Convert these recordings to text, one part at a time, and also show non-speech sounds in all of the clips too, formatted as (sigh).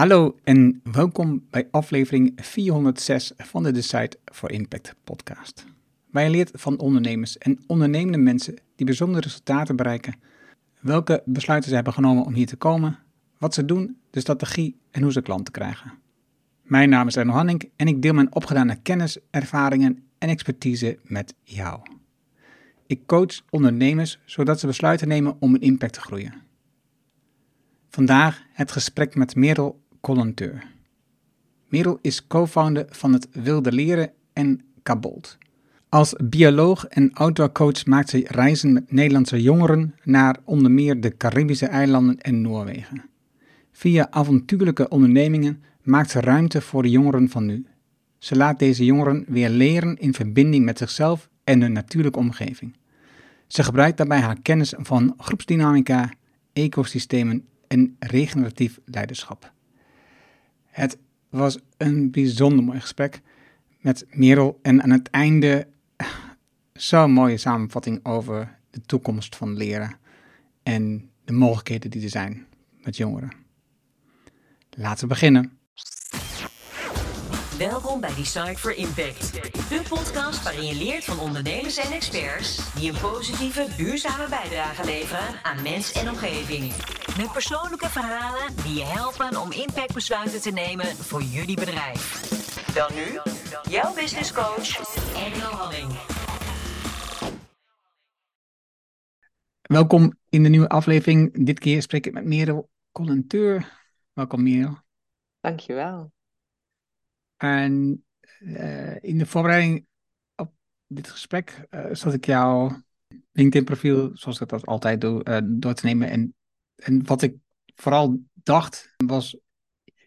Hallo en welkom bij aflevering 406 van de Decide for Impact podcast. Je leert van ondernemers en ondernemende mensen die bijzondere resultaten bereiken, welke besluiten ze hebben genomen om hier te komen, wat ze doen, de strategie en hoe ze klanten krijgen. Mijn naam is Erno Hanning en ik deel mijn opgedane kennis, ervaringen en expertise met jou. Ik coach ondernemers zodat ze besluiten nemen om een impact te groeien. Vandaag het gesprek met Merel Collenteur. Merel is co-founder van het Wilde Leren en Kabold. Als bioloog en outdoorcoach maakt ze reizen met Nederlandse jongeren naar onder meer de Caribische eilanden en Noorwegen. Via avontuurlijke ondernemingen maakt ze ruimte voor de jongeren van nu. Ze laat deze jongeren weer leren in verbinding met zichzelf en hun natuurlijke omgeving. Ze gebruikt daarbij haar kennis van groepsdynamica, ecosystemen en regeneratief leiderschap. Het was een bijzonder mooi gesprek met Merel en aan het einde (laughs) zo'n mooie samenvatting over de toekomst van leren en de mogelijkheden die er zijn met jongeren. Laten we beginnen. Welkom bij Decide for Impact, de podcast waarin je leert van ondernemers en experts die een positieve, duurzame bijdrage leveren aan mens en omgeving. Met persoonlijke verhalen die je helpen om impactbesluiten te nemen voor jullie bedrijf. Dan nu, jouw business coach, Engel Halling. Welkom in de nieuwe aflevering. Dit keer spreek ik met Merel Collenteur. Welkom Merel. Dankjewel. En uh, in de voorbereiding op dit gesprek uh, zat ik jouw LinkedIn-profiel, zoals ik dat altijd doe, uh, door te nemen. En, en wat ik vooral dacht was,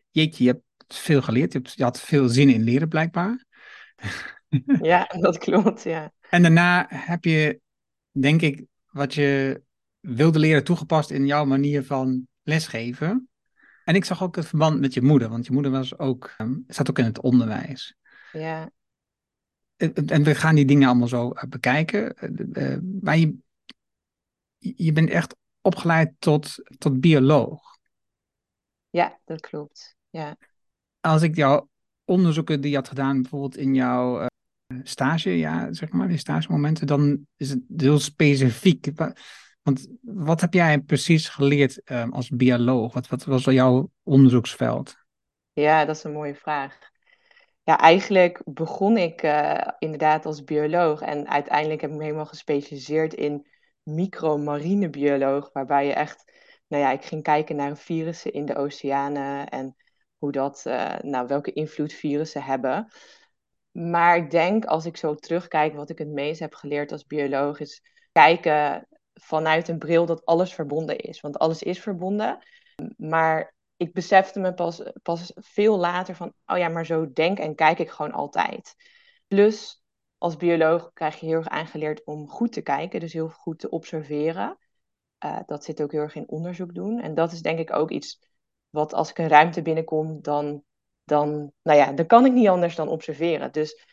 jeetje, je hebt veel geleerd. Je, hebt, je had veel zin in leren blijkbaar. (laughs) Ja, dat klopt, ja. En daarna heb je, denk ik, wat je wilde leren toegepast in jouw manier van lesgeven. En ik zag ook het verband met je moeder, want je moeder was ook, um, zat ook in het onderwijs. Ja. En, en we gaan die dingen allemaal zo uh, bekijken. Uh, maar je, je bent echt opgeleid tot, tot bioloog. Ja, dat klopt. Ja. Als ik jouw onderzoeken die je had gedaan, bijvoorbeeld in jouw stage, ja, zeg maar, die stagemomenten, dan is het heel specifiek. Want wat heb jij precies geleerd um, als bioloog? Wat, wat was jouw onderzoeksveld? Ja, dat is een mooie vraag. Ja, eigenlijk begon ik uh, inderdaad als bioloog en uiteindelijk heb ik me helemaal gespecialiseerd in micromarinebioloog, waarbij je echt, nou ja, ik ging kijken naar virussen in de oceanen en hoe dat, uh, nou, welke invloed virussen hebben. Maar ik denk, als ik zo terugkijk, wat ik het meest heb geleerd als bioloog is kijken vanuit een bril dat alles verbonden is. Want alles is verbonden. Maar ik besefte me pas, pas veel later van, oh ja, maar zo denk en kijk ik gewoon altijd. Plus, als bioloog krijg je heel erg aangeleerd om goed te kijken, dus heel goed te observeren. Uh, dat zit ook heel erg in onderzoek doen. En dat is denk ik ook iets wat als ik een ruimte binnenkom, dan, dan, nou ja, dan kan ik niet anders dan observeren. Dus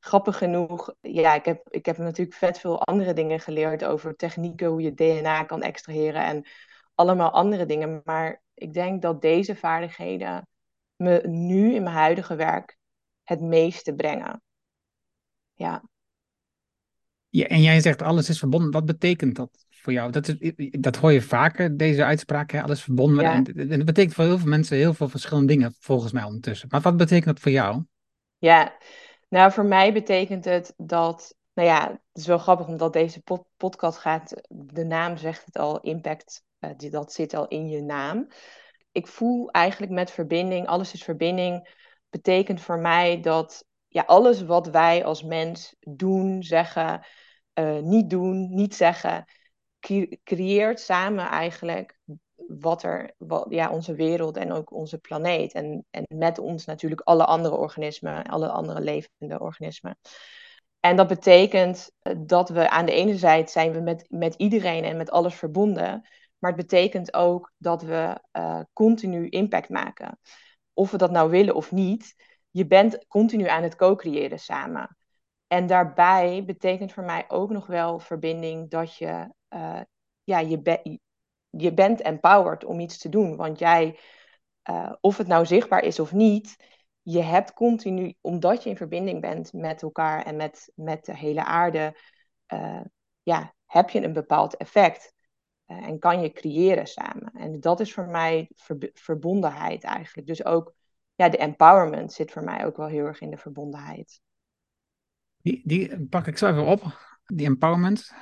grappig genoeg, ja, ik heb, ik heb natuurlijk vet veel andere dingen geleerd over technieken, hoe je DNA kan extraheren en allemaal andere dingen. Maar ik denk dat deze vaardigheden me nu in mijn huidige werk het meeste brengen. Ja. ja en jij zegt alles is verbonden. Wat betekent dat voor jou? Dat, is, dat hoor je vaker, deze uitspraak, hè? alles verbonden. Ja. En, en dat betekent voor heel veel mensen heel veel verschillende dingen, volgens mij ondertussen. Maar wat betekent dat voor jou? Ja, nou, voor mij betekent het dat, nou ja, het is wel grappig omdat deze pod podcast gaat, de naam zegt het al, impact, uh, die, dat zit al in je naam. Ik voel eigenlijk met verbinding, alles is verbinding, betekent voor mij dat ja, alles wat wij als mens doen, zeggen, uh, niet doen, niet zeggen, creëert samen eigenlijk wat er, wat, ja, onze wereld en ook onze planeet. En, en met ons natuurlijk alle andere organismen, alle andere levende organismen. En dat betekent dat we aan de ene zijde zijn we met, met iedereen en met alles verbonden. Maar het betekent ook dat we uh, continu impact maken. Of we dat nou willen of niet, je bent continu aan het co-creëren samen. En daarbij betekent voor mij ook nog wel verbinding dat je, uh, ja, je, je bent empowered om iets te doen. Want jij uh, of het nou zichtbaar is of niet, je hebt continu, omdat je in verbinding bent met elkaar en met, met de hele aarde, uh, ja, heb je een bepaald effect. Uh, en kan je creëren samen. En dat is voor mij ver, verbondenheid eigenlijk. Dus ook ja, de empowerment zit voor mij ook wel heel erg in de verbondenheid. Die, die pak ik zo even op, die empowerment.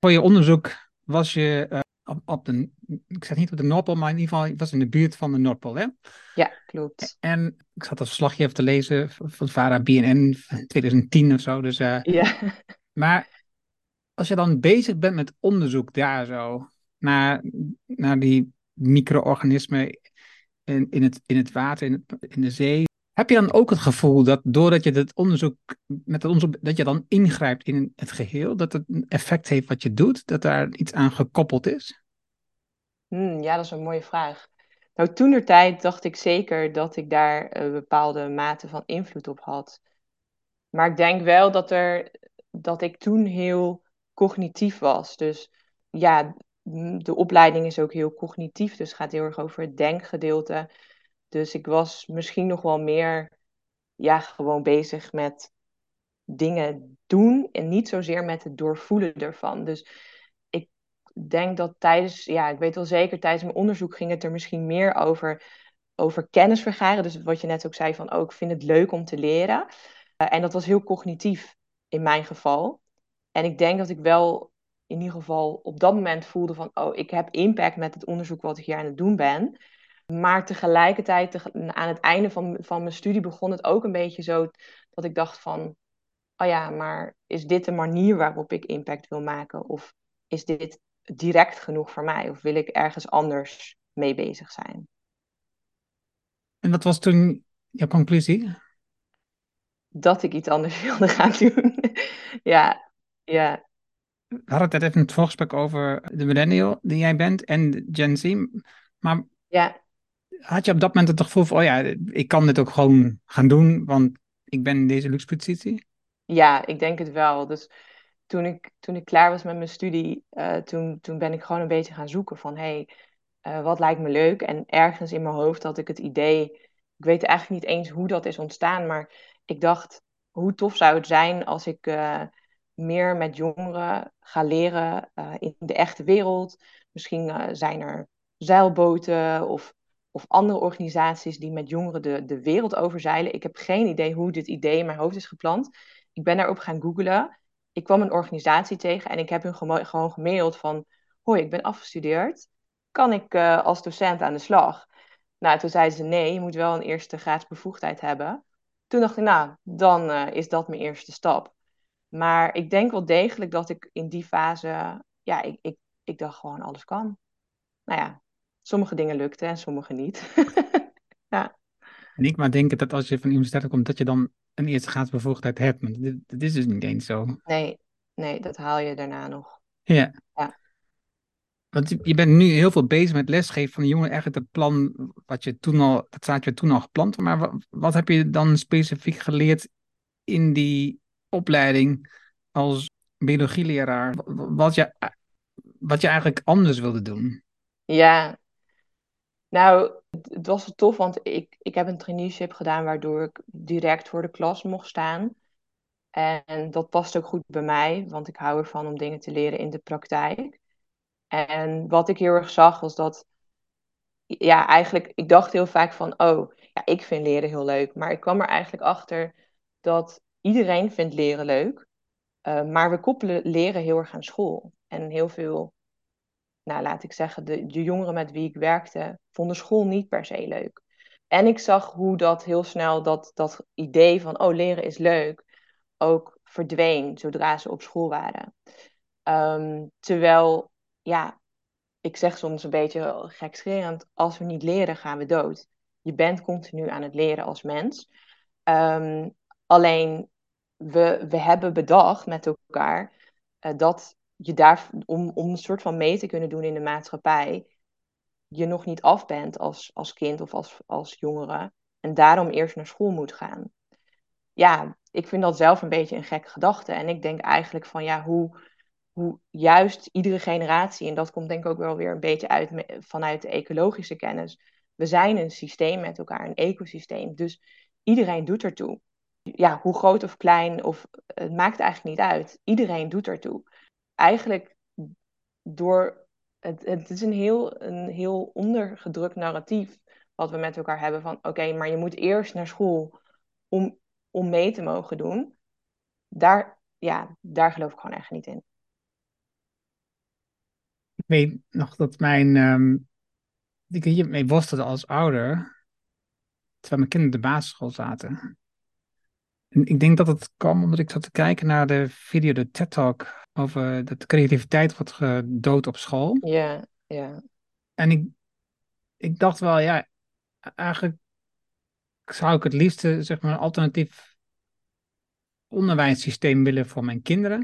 Voor je onderzoek was je op, op, de, ik zeg niet op de Noordpool, maar in ieder geval was in de buurt van de Noordpool, hè? Ja, klopt. En ik zat dat verslagje even te lezen van VARA BNN 2010 of zo. Dus, uh, ja. Maar als je dan bezig bent met onderzoek daar zo, naar, naar die micro-organismen in, in, het, in het water, in, in de zee, heb je dan ook het gevoel dat doordat je het onderzoek, met het onderzoek, dat je dan ingrijpt in het geheel, dat het een effect heeft wat je doet, dat daar iets aan gekoppeld is? Hmm, ja, dat is een mooie vraag. Nou, toen de tijd dacht ik zeker dat ik daar een bepaalde mate van invloed op had. Maar ik denk wel dat, er, dat ik toen heel cognitief was. Dus ja, de opleiding is ook heel cognitief, dus het gaat heel erg over het denkgedeelte. Dus ik was misschien nog wel meer, ja, gewoon bezig met dingen doen en niet zozeer met het doorvoelen ervan. Dus ik denk dat tijdens, ja, ik weet wel zeker, tijdens mijn onderzoek ging het er misschien meer over, over kennis vergaren. Dus wat je net ook zei van, oh, ik vind het leuk om te leren. Uh, en dat was heel cognitief in mijn geval. En ik denk dat ik wel in ieder geval op dat moment voelde van, oh, ik heb impact met het onderzoek wat ik hier aan het doen ben. Maar tegelijkertijd, aan het einde van, van mijn studie, begon het ook een beetje zo dat ik dacht van, oh ja, maar is dit de manier waarop ik impact wil maken? Of is dit direct genoeg voor mij? Of wil ik ergens anders mee bezig zijn? En wat was toen jouw conclusie? Dat ik iets anders (laughs) wilde gaan doen. ja, ja. We hadden het even in het voorgesprek over de millennial die jij bent en Gen Z. Maar ja. Had je op dat moment het gevoel van, oh ja, ik kan dit ook gewoon gaan doen, want ik ben in deze luxe positie? Ja, ik denk het wel. Dus toen ik, toen ik klaar was met mijn studie, uh, toen, toen ben ik gewoon een beetje gaan zoeken van, hey, uh, wat lijkt me leuk? En ergens in mijn hoofd had ik het idee, ik weet eigenlijk niet eens hoe dat is ontstaan, maar ik dacht, hoe tof zou het zijn als ik uh, meer met jongeren ga leren in de echte wereld. Misschien zijn er zeilboten of, of andere organisaties die met jongeren de, de wereld overzeilen. Ik heb geen idee hoe dit idee in mijn hoofd is geplant. Ik ben daarop gaan googlen. Ik kwam een organisatie tegen en ik heb hun gewoon gemaild van... Hoi, ik ben afgestudeerd. Kan ik uh, als docent aan de slag? Nou, toen zeiden ze nee, je moet wel een eerste graad bevoegdheid hebben. Toen dacht ik, nou, dan uh, is dat mijn eerste stap. Maar ik denk wel degelijk dat ik in die fase, ja, ik, ik, ik dacht gewoon alles kan. Nou ja, sommige dingen lukten en sommige niet. (laughs) ja. En ik maar denken dat als je van de universiteit komt, dat je dan een eerste graadsbevoegdheid hebt. Maar dat is dus niet eens zo. Nee, nee, dat haal je daarna nog. Ja. ja. Want je bent nu heel veel bezig met lesgeven van de jongen. Eigenlijk het plan wat je toen al, dat staat je toen al gepland. Maar wat, wat heb je dan specifiek geleerd in die opleiding als biologieleraar? Wat je, wat je eigenlijk anders wilde doen? Ja, nou, het was wel tof, want ik, ik heb een traineeship gedaan waardoor ik direct voor de klas mocht staan. En dat past ook goed bij mij, want ik hou ervan om dingen te leren in de praktijk. En wat ik heel erg zag was dat, ja, eigenlijk, ik dacht heel vaak van, oh, ja, ik vind leren heel leuk. Maar ik kwam er eigenlijk achter dat iedereen vindt leren leuk. Uh, maar we koppelen leren heel erg aan school. En heel veel nou laat ik zeggen, de, de jongeren met wie ik werkte, vonden school niet per se leuk. En ik zag hoe dat heel snel, dat, dat idee van, oh, leren is leuk, ook verdween zodra ze op school waren. Um, terwijl, ja, ik zeg soms een beetje gekscherend, als we niet leren, gaan we dood. Je bent continu aan het leren als mens. Um, alleen, we, we hebben bedacht met elkaar uh, dat je daar, om, om een soort van mee te kunnen doen in de maatschappij, je nog niet af bent als, als kind of als, als jongere. En daarom eerst naar school moet gaan. Ja, ik vind dat zelf een beetje een gekke gedachte. En ik denk eigenlijk van ja, hoe, hoe juist iedere generatie, en dat komt denk ik ook wel weer een beetje uit vanuit de ecologische kennis, we zijn een systeem met elkaar, een ecosysteem. Dus iedereen doet ertoe. Ja, hoe groot of klein, of, het maakt eigenlijk niet uit. Iedereen doet ertoe. Eigenlijk door. Het, het is een heel, een heel ondergedrukt narratief wat we met elkaar hebben van oké, maar je moet eerst naar school om, om mee te mogen doen. Daar, ja, daar geloof ik gewoon echt niet in. Ik weet nog dat mijn, um, ik hiermee worstelde als ouder, terwijl mijn kinderen de basisschool zaten. En ik denk dat het kwam omdat ik zat te kijken naar de video, de TED Talk, over dat creativiteit wordt gedood op school. Ja, ja. En ik, ik dacht wel, ja, eigenlijk zou ik het liefste zeg maar, een alternatief onderwijssysteem willen voor mijn kinderen.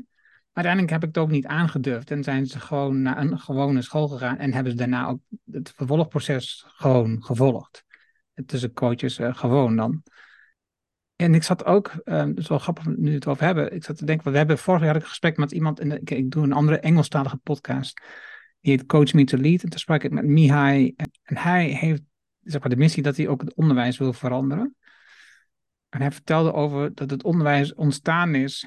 Maar uiteindelijk heb ik het ook niet aangedurfd. En zijn ze gewoon naar een gewone school gegaan en hebben ze daarna ook het vervolgproces gewoon gevolgd. Tussen coaches uh, gewoon dan. En ik zat ook, uh, het is wel grappig nu het over hebben, ik zat te denken, we hebben vorig jaar een gesprek met iemand, in ik, ik doe een andere Engelstalige podcast, die heet Coach Me to Lead. En toen sprak ik met Mihai en, en hij heeft zeg maar, de missie dat hij ook het onderwijs wil veranderen. En hij vertelde over dat het onderwijs ontstaan is.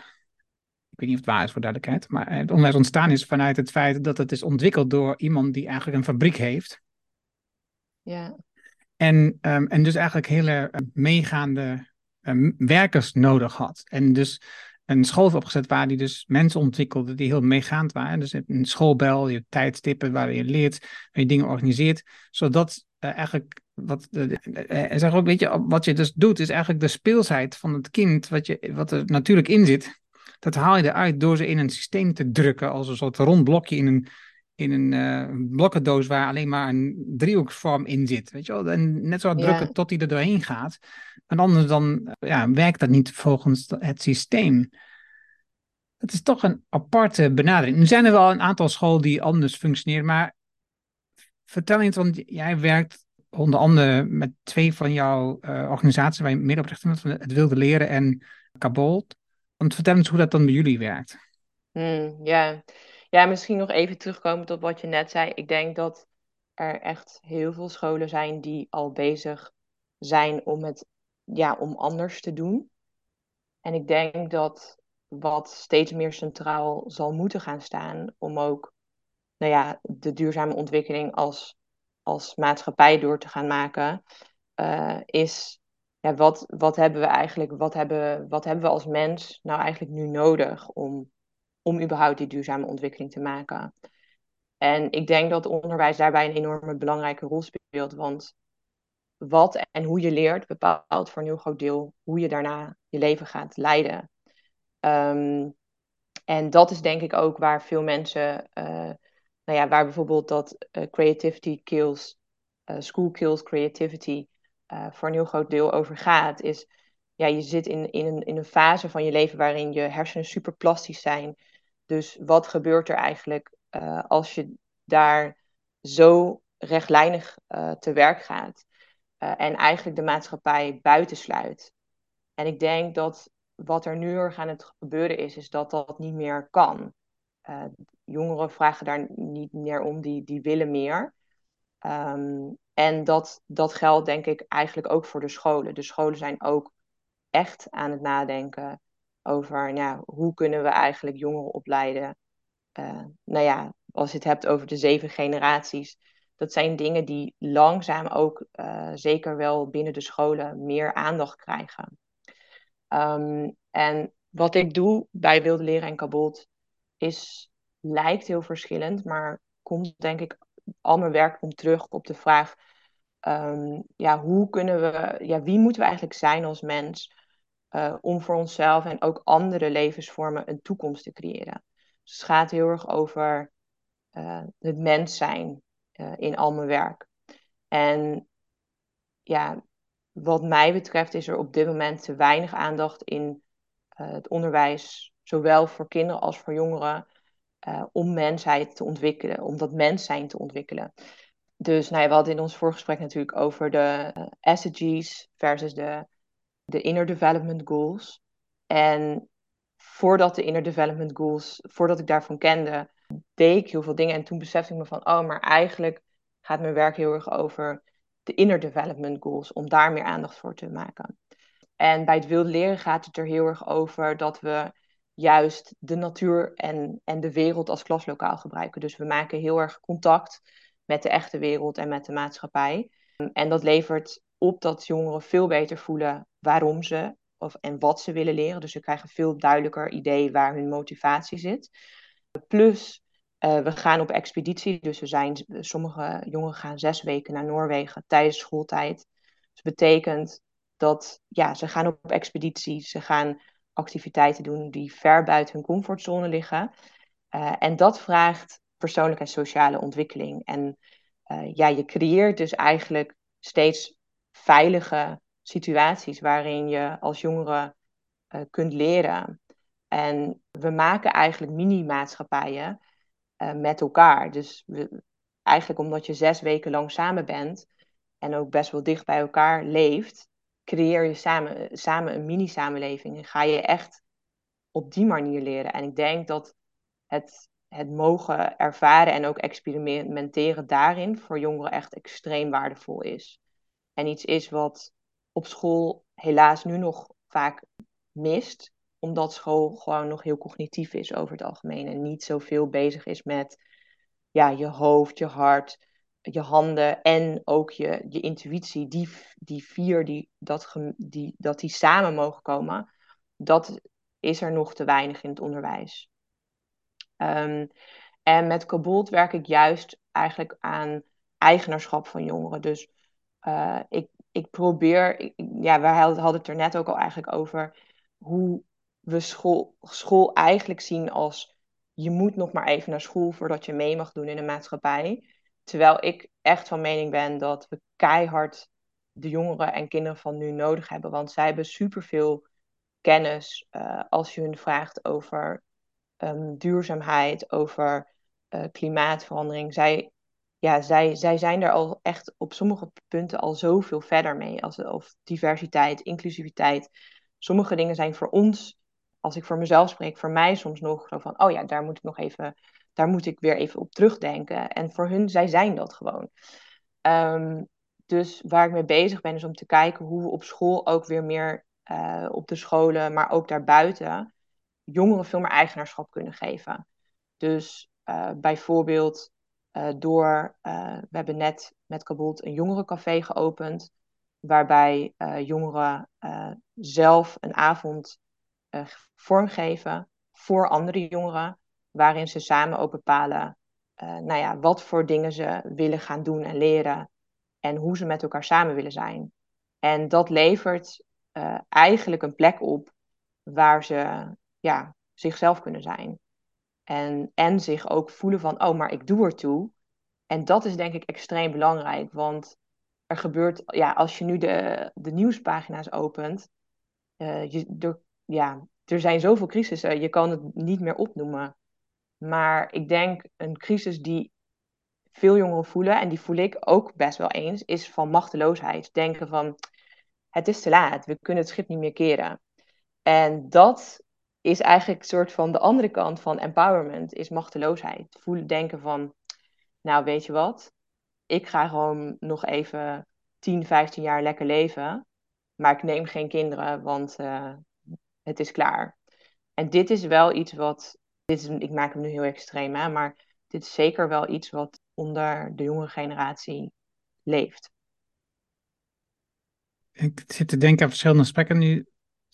Ik weet niet of het waar is voor duidelijkheid, maar het onderwijs ontstaan is vanuit het feit dat het is ontwikkeld door iemand die eigenlijk een fabriek heeft. Ja. En, um, en dus eigenlijk hele uh, meegaande werkers nodig had. En dus een school opgezet waar die dus mensen ontwikkelde die heel meegaand waren. Dus een schoolbel, je tijdstippen waar je leert, waar je dingen organiseert, zodat uh, eigenlijk wat, uh, zeg ook, weet je, wat je dus doet, is eigenlijk de speelsheid van het kind, wat, je, wat er natuurlijk in zit, dat haal je eruit door ze in een systeem te drukken, als een soort rond blokje in een, in een uh, blokkendoos waar alleen maar een driehoeksvorm in zit. Weet je wel? En net zo hard drukken ja. tot hij er doorheen gaat. En anders dan ja, werkt dat niet volgens het systeem. Het is toch een aparte benadering. Nu zijn er wel een aantal scholen die anders functioneren, maar vertel eens, want jij werkt onder andere met twee van jouw uh, organisaties waar je medeoprichter bent, van het Wilde Leren en Kabolt. Want vertel eens hoe dat dan bij jullie werkt. Hmm, ja. Ja, misschien nog even terugkomen op wat je net zei. Ik denk dat er echt heel veel scholen zijn die al bezig zijn om het ja, om anders te doen. En ik denk dat wat steeds meer centraal zal moeten gaan staan om ook nou ja, de duurzame ontwikkeling als als maatschappij door te gaan maken, uh, is ja, wat, wat hebben we eigenlijk, wat hebben, wat hebben we als mens nou eigenlijk nu nodig om, om überhaupt die duurzame ontwikkeling te maken? En ik denk dat onderwijs daarbij een enorme belangrijke rol speelt, want wat en hoe je leert bepaalt voor een heel groot deel hoe je daarna je leven gaat leiden. Um, en dat is denk ik ook waar veel mensen uh, nou ja, waar bijvoorbeeld dat uh, creativity kills, uh, school kills creativity, voor een heel groot deel over gaat, is ja, je zit in, in, een, in een fase van je leven waarin je hersenen super plastisch zijn. Dus wat gebeurt er eigenlijk als je daar zo rechtlijnig te werk gaat en eigenlijk de maatschappij buitensluit? En ik denk dat wat er nu erg aan het gebeuren is, is dat dat niet meer kan. Jongeren vragen daar niet meer om, die, die willen meer. Um, en dat, dat geldt denk ik eigenlijk ook voor de scholen. De scholen zijn ook echt aan het nadenken over nou, hoe kunnen we eigenlijk jongeren opleiden. Uh, nou ja, als je het hebt over de zeven generaties. Dat zijn dingen die langzaam ook uh, zeker wel binnen de scholen meer aandacht krijgen. Um, en wat ik doe bij Wilde Leren en Kabolt is lijkt heel verschillend, maar komt denk ik al mijn werk komt terug op de vraag: um, ja, hoe kunnen we, ja, wie moeten we eigenlijk zijn als mens uh, om voor onszelf en ook andere levensvormen een toekomst te creëren? Dus het gaat heel erg over uh, het mens zijn uh, in al mijn werk. En ja, wat mij betreft is er op dit moment te weinig aandacht in het onderwijs, zowel voor kinderen als voor jongeren, om mensheid te ontwikkelen, om dat mens zijn te ontwikkelen. Dus nou ja, we hadden in ons voorgesprek natuurlijk over de SDG's versus de, de Inner Development Goals. En voordat de Inner Development Goals, voordat ik daarvan kende, deed ik heel veel dingen. En toen besefte ik me van, oh, maar eigenlijk gaat mijn werk heel erg over de inner development goals, om daar meer aandacht voor te maken. En bij het wilde leren gaat het er heel erg over dat we juist de natuur en, en de wereld als klaslokaal gebruiken. Dus we maken heel erg contact met de echte wereld en met de maatschappij. En dat levert op dat jongeren veel beter voelen waarom ze of, en wat ze willen leren. Dus ze krijgen een veel duidelijker idee waar hun motivatie zit. Plus, uh, we gaan op expeditie. Dus we zijn, sommige jongeren gaan zes weken naar Noorwegen tijdens schooltijd. Dus dat betekent dat ja, ze gaan op expeditie. Ze gaan activiteiten doen die ver buiten hun comfortzone liggen. Uh, en dat vraagt persoonlijke en sociale ontwikkeling. En uh, ja, je creëert dus eigenlijk steeds veilige situaties waarin je als jongere uh, kunt leren. En we maken eigenlijk mini-maatschappijen uh, met elkaar. Dus we, eigenlijk omdat je zes weken lang samen bent en ook best wel dicht bij elkaar leeft, creëer je samen, samen een mini-samenleving en ga je echt op die manier leren. En ik denk dat het, het mogen ervaren en ook experimenteren daarin voor jongeren echt extreem waardevol is. En iets is wat op school helaas nu nog vaak mist, omdat school gewoon nog heel cognitief is over het algemeen en niet zoveel bezig is met ja, je hoofd, je hart, je handen en ook je, je intuïtie. Die, die vier, die, dat, die, dat die samen mogen komen, dat is er nog te weinig in het onderwijs. Um, en met Kabolt werk ik juist eigenlijk aan eigenaarschap van jongeren. Dus uh, ik, ik probeer, ja, we hadden het er net ook al eigenlijk over hoe we school, school eigenlijk zien als je moet nog maar even naar school voordat je mee mag doen in de maatschappij. Terwijl ik echt van mening ben dat we keihard de jongeren en kinderen van nu nodig hebben. Want zij hebben superveel kennis uh, als je hun vraagt over um, duurzaamheid, over uh, klimaatverandering. Zij ja, zij, zij zijn er al echt op sommige punten al zoveel verder mee. Als, of diversiteit, inclusiviteit. Sommige dingen zijn voor ons, als ik voor mezelf spreek, voor mij soms nog zo van, oh ja, daar moet ik nog even, daar moet ik weer even op terugdenken. En voor hun, zij zijn dat gewoon. Um, dus waar ik mee bezig ben, is om te kijken hoe we op school ook weer meer uh, op de scholen, maar ook daarbuiten, jongeren veel meer eigenaarschap kunnen geven. Dus uh, bijvoorbeeld uh, door, uh, we hebben net met Kabolt een jongerencafé geopend, waarbij uh, jongeren zelf een avond vormgeven voor andere jongeren, waarin ze samen ook bepalen nou ja, wat voor dingen ze willen gaan doen en leren en hoe ze met elkaar samen willen zijn. En dat levert eigenlijk een plek op waar ze ja, zichzelf kunnen zijn. En, en zich ook voelen van, oh, maar ik doe ertoe. En dat is denk ik extreem belangrijk. Want er gebeurt, ja, als je nu de, de nieuwspagina's opent, uh, je, ja, er zijn zoveel crisissen, je kan het niet meer opnoemen. Maar ik denk een crisis die veel jongeren voelen, en die voel ik ook best wel eens, is van machteloosheid. Denken van, het is te laat, we kunnen het schip niet meer keren. En dat is eigenlijk een soort van de andere kant van empowerment, is machteloosheid. Voelen, denken van, nou weet je wat, ik ga gewoon nog even 10, 15 jaar lekker leven, maar ik neem geen kinderen, want uh, het is klaar. En dit is wel iets wat, dit is, ik maak hem nu heel extreem, hè, maar dit is zeker wel iets wat onder de jonge generatie leeft. Ik zit te denken aan verschillende aspecten nu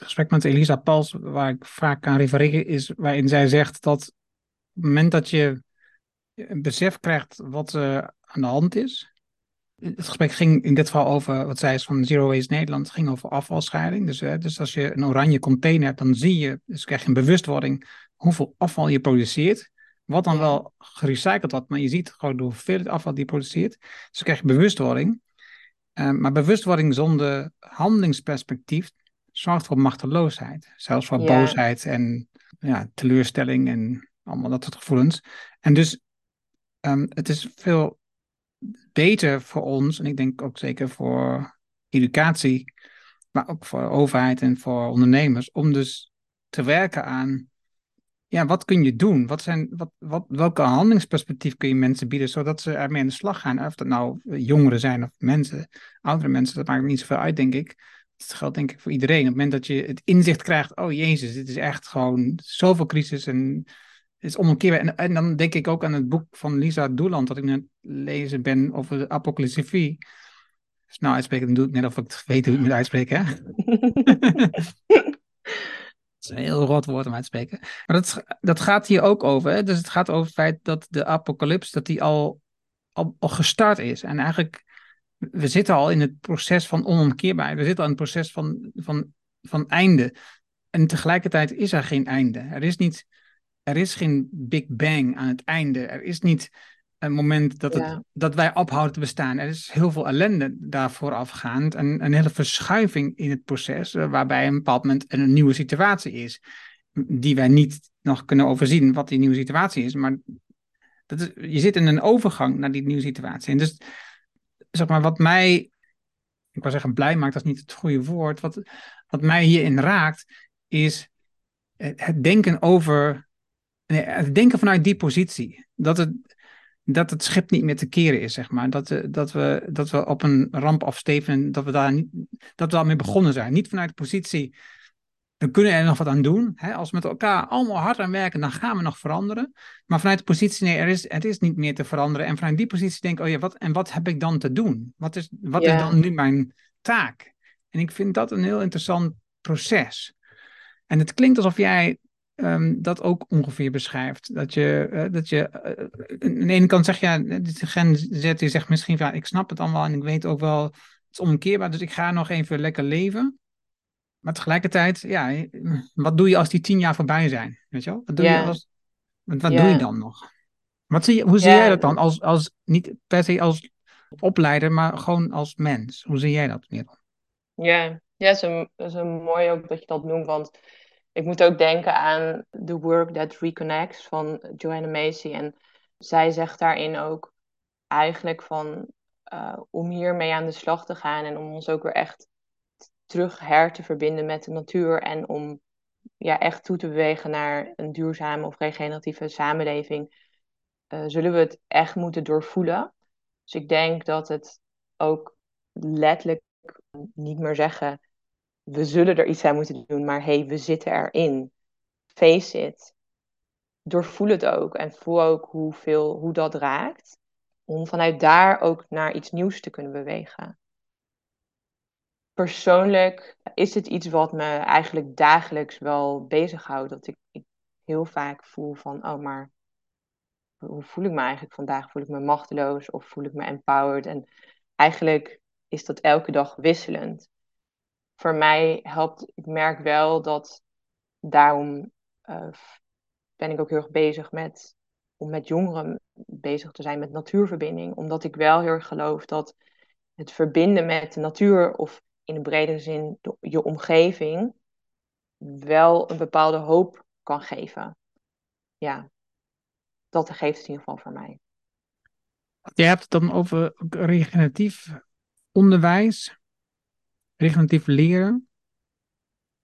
gesprek met Elisa Pals, waar ik vaak aan refereer, is waarin zij zegt dat op het moment dat je een besef krijgt wat uh, aan de hand is. Het gesprek ging in dit geval over, wat zij is van Zero Waste Nederland, ging over afvalscheiding. Dus, uh, dus als je een oranje container hebt, dan zie je, dus krijg je een bewustwording hoeveel afval je produceert. Wat dan wel gerecycled wordt, maar je ziet gewoon de hoeveelheid afval die je produceert. Dus dan krijg je bewustwording. Uh, maar bewustwording zonder handelingsperspectief, zorgt voor machteloosheid. Zelfs voor boosheid en ja, teleurstelling en allemaal dat soort gevoelens. En dus um, het is veel beter voor ons, en ik denk ook zeker voor educatie, maar ook voor overheid en voor ondernemers, om dus te werken aan ja, wat kun je doen? Wat zijn, wat, wat, welke handelingsperspectief kun je mensen bieden zodat ze ermee aan de slag gaan? Of dat nou jongeren zijn of mensen, oudere mensen, dat maakt niet zoveel uit, denk ik. Dat geldt denk ik voor iedereen. Op het moment dat je het inzicht krijgt, oh jezus, dit is echt gewoon zoveel crisis en het is. En, en dan denk ik ook aan het boek van Lisa Doeland, dat ik net lezen ben over de apocalypsefie. Dus nou uitspreken, dan doe ik net of ik weet hoe ik moet uitspreken. Hè? (laughs) is een heel rot woord om uit te spreken. Maar dat, dat gaat hier ook over. Hè? Dus het gaat over het feit dat de apocalyps dat die al, al, al gestart is. En eigenlijk, we zitten al in het proces van onomkeerbaar. We zitten al in het proces van, van, van einde. En tegelijkertijd is er geen einde. Er is, niet, er is geen Big Bang aan het einde. Er is niet een moment dat, het, dat wij ophouden te bestaan. Er is heel veel ellende daarvoor afgaand. En een hele verschuiving in het proces, uh, waarbij een bepaald moment een nieuwe situatie is. Die wij niet nog kunnen overzien wat die nieuwe situatie is. Maar dat is, je zit in een overgang naar die nieuwe situatie. En dus, zeg maar, wat mij, ik wou zeggen blij maakt, dat is niet het goede woord. Wat, wat mij hierin raakt, is het denken over, het denken vanuit die positie. Dat het, dat het schip niet meer te keren is, zeg maar. Dat, dat, we, dat we op een ramp afsteven dat we daar niet, dat we daarmee begonnen zijn. Niet vanuit de positie, dan kunnen we er nog wat aan doen. Hè? Als we met elkaar allemaal hard aan werken, dan gaan we nog veranderen. Maar vanuit de positie, nee, er is, het is niet meer te veranderen. En vanuit die positie denk ik, oh ja, wat, en wat heb ik dan te doen? Wat is, wat is dan nu mijn taak? En ik vind dat een heel interessant proces. En het klinkt alsof jij Ehm, dat ook ongeveer beschrijft. Dat je, uh, dat je uh, aan de ene kant zeg je, ja, Gen Z die zegt misschien van, ik snap het allemaal en ik weet ook wel, het is omkeerbaar, dus ik ga nog even lekker leven. Maar tegelijkertijd, ja, wat doe je als die tien jaar voorbij zijn? Weet je wel? Wat doe, je, als, wat, wat doe je dan nog? Wat zie hoe zie jij dat dan? Als, als, niet per se als opleider, maar gewoon als mens. Hoe zie jij dat, Merel? Ja, ja het, is een, het is een mooi ook dat je dat noemt, want ik moet ook denken aan The Work That Reconnects van Joanna Macy. En zij zegt daarin ook eigenlijk van uh, om hiermee aan de slag te gaan en om ons ook weer echt terug her te verbinden met de natuur en om ja, echt toe te bewegen naar een duurzame of regeneratieve samenleving, uh, zullen we het echt moeten doorvoelen. Dus ik denk dat het ook letterlijk niet meer zeggen we zullen er iets aan moeten doen, maar hey, we zitten erin. Face it. Doorvoel het ook en voel ook hoeveel, hoe dat raakt. Om vanuit daar ook naar iets nieuws te kunnen bewegen. Persoonlijk is het iets wat me eigenlijk dagelijks wel bezighoudt. Dat ik, heel vaak voel van, oh maar hoe voel ik me eigenlijk vandaag? Voel ik me machteloos of voel ik me empowered? En eigenlijk is dat elke dag wisselend voor mij helpt, ik merk wel dat daarom uh, ben ik ook heel erg bezig met om met jongeren bezig te zijn met natuurverbinding. Omdat ik wel heel erg geloof dat het verbinden met de natuur of in een bredere zin de, je omgeving wel een bepaalde hoop kan geven. Ja, dat geeft het in ieder geval voor mij. Je hebt het dan over regeneratief onderwijs regeneratief leren.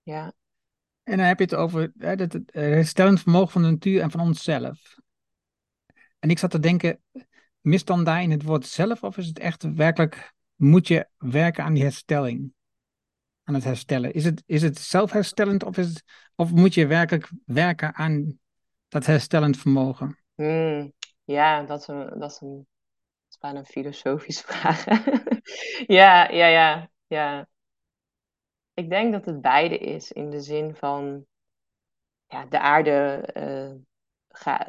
Ja. En dan heb je het over hè, het, het herstellend vermogen van de natuur en van onszelf. En ik zat te denken, mist dan daar in het woord zelf of is het echt werkelijk, moet je werken aan die herstelling? Aan het herstellen. Is het, is het zelfherstellend of, is het, of moet je werkelijk werken aan dat herstellend vermogen? Hmm, ja, dat is, een, dat, is een, dat een filosofische (laughs) vraag. ja, ja, ja, ja. Ik denk dat het beide is in de zin van ja, de aarde uh,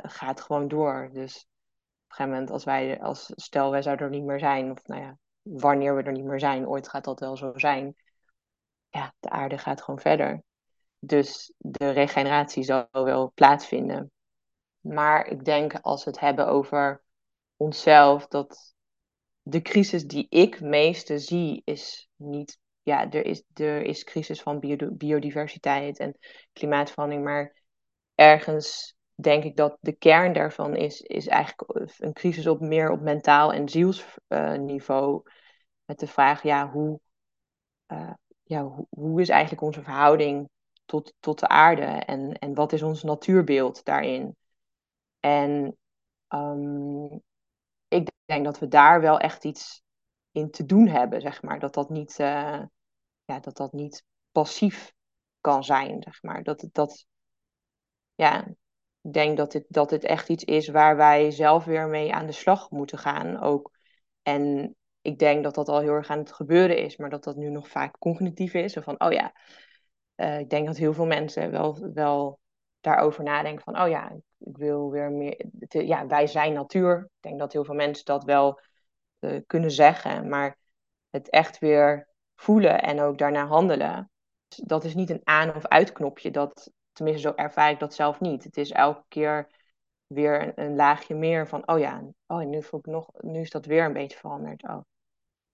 gaat gewoon door. Dus op een gegeven moment, als wij, als stel wij zouden er niet meer zijn, of nou ja, wanneer we er niet meer zijn, ooit gaat dat wel zo zijn. Ja, de aarde gaat gewoon verder. Dus de regeneratie zal wel plaatsvinden. Maar ik denk als we het hebben over onszelf, dat de crisis die ik meeste zie, is niet ja, er is, er is crisis van biodiversiteit en klimaatverandering, maar ergens denk ik dat de kern daarvan is, is eigenlijk een crisis op meer op mentaal en zielsniveau. met de vraag, ja, hoe, uh, ja, hoe, hoe, is eigenlijk onze verhouding tot, tot de aarde en, en wat is ons natuurbeeld daarin. En ehm, ik denk dat we daar wel echt iets in te doen hebben, zeg maar. Dat dat niet, uh, ja, dat dat niet passief kan zijn, zeg maar. Dat, dat, ja, denk dat dit, dat dit echt iets is waar wij zelf weer mee aan de slag moeten gaan. Ook. En ik denk dat dat al heel erg aan het gebeuren is, maar dat dat nu nog vaak cognitief is. Van, oh ja, uh, ik denk dat heel veel mensen wel, wel daarover nadenken van, oh ja, ik wil weer meer, ja, wij zijn natuur. Ik denk dat heel veel mensen dat wel uh, kunnen zeggen, maar het echt weer voelen en ook daarna handelen, dat is niet een aan- of uitknopje. Dat, tenminste, zo ervaar ik dat zelf niet. Het is elke keer weer een, een, laagje meer van, oh ja, oh, nu, voel ik nog, nu is dat weer een beetje veranderd. Oh,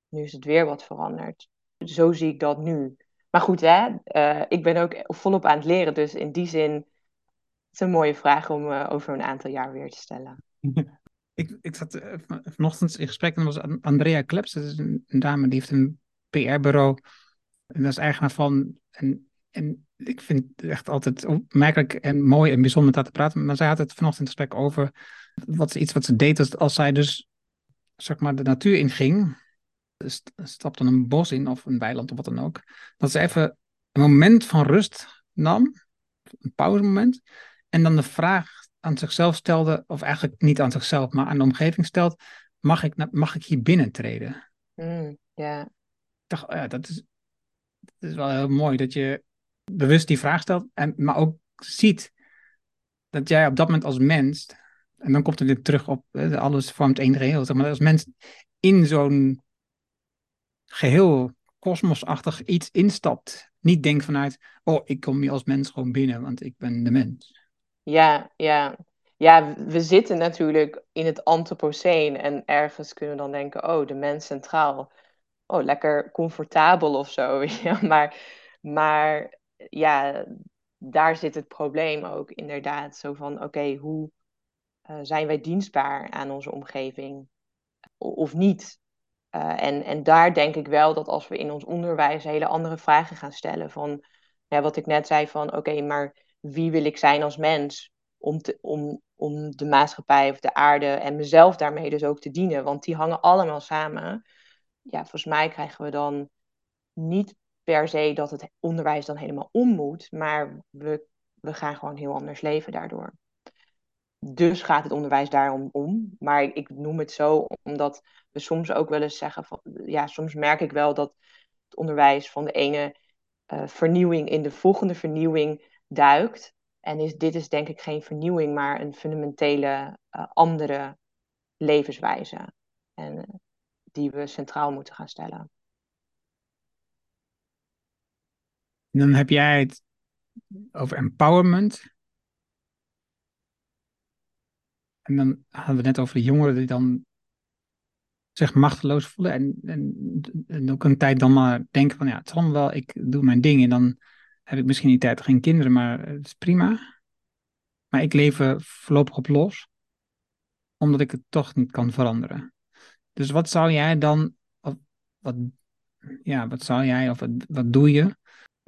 nu is het weer wat veranderd. Zo zie ik dat nu. Maar goed, hè, uh, ik ben ook volop aan het leren, dus in die zin het is een mooie vraag om uh, over een aantal jaar weer te stellen. (laughs) ik, ik zat uh, vanochtend in gesprek en dat was Andrea Kleps, dat is een, een dame die heeft een PR-bureau en dat is eigenaar van. En, en ik vind het echt altijd opmerkelijk en mooi en bijzonder met haar te praten. Maar zij had het vanochtend in gesprek over wat, iets wat ze deed als, als zij dus zeg maar, de natuur inging. Stapte een bos in of een weiland of wat dan ook. Dat ze even een moment van rust nam. Een pauzemoment. En dan de vraag aan zichzelf stelde, of eigenlijk niet aan zichzelf, maar aan de omgeving stelt: mag ik, mag ik hier binnentreden? Mm, yeah. Ik dacht, oh ja, dat is, dat is wel heel mooi dat je bewust die vraag stelt, en, maar ook ziet dat jij op dat moment als mens, en dan komt het weer terug op alles vormt één geheel, zeg maar als mens in zo'n geheel kosmosachtig iets instapt. Niet denkt vanuit, oh, ik kom hier als mens gewoon binnen, want ik ben de mens. Ja, ja. Ja, we zitten natuurlijk in het Anthropoceen en ergens kunnen we dan denken, oh, de mens centraal. Oh, lekker comfortabel of zo. (laughs) maar, maar ja, daar zit het probleem ook inderdaad. Zo van, oké, hoe uh, zijn wij dienstbaar aan onze omgeving of niet? Uh, en, en daar denk ik wel dat als we in ons onderwijs hele andere vragen gaan stellen. Van ja, wat ik net zei van oké, maar wie wil ik zijn als mens? Om, te, om, om de maatschappij of de aarde en mezelf daarmee dus ook te dienen. Want die hangen allemaal samen. Ja, volgens mij krijgen we dan niet per se dat het onderwijs dan helemaal om moet. Maar we, we gaan gewoon heel anders leven daardoor. Dus gaat het onderwijs daarom om. Maar ik noem het zo omdat we soms ook wel eens zeggen van ja, soms merk ik wel dat het onderwijs van de ene uh, vernieuwing in de volgende vernieuwing duikt. En is, dit is denk ik geen vernieuwing, maar een fundamentele uh, andere levenswijze. En uh, die we centraal moeten gaan stellen. Dan heb jij het over empowerment. En dan hadden we net over de jongeren die dan zich machteloos voelen. En, en, en ook een tijd dan maar denken van ja, het zal wel, ik doe mijn ding. En dan heb ik misschien die tijd geen kinderen, maar het is prima. Maar ik leef er voorlopig op los, omdat ik het toch niet kan veranderen. Dus wat zou jij dan, wat, ja, wat zou jij of wat, wat doe je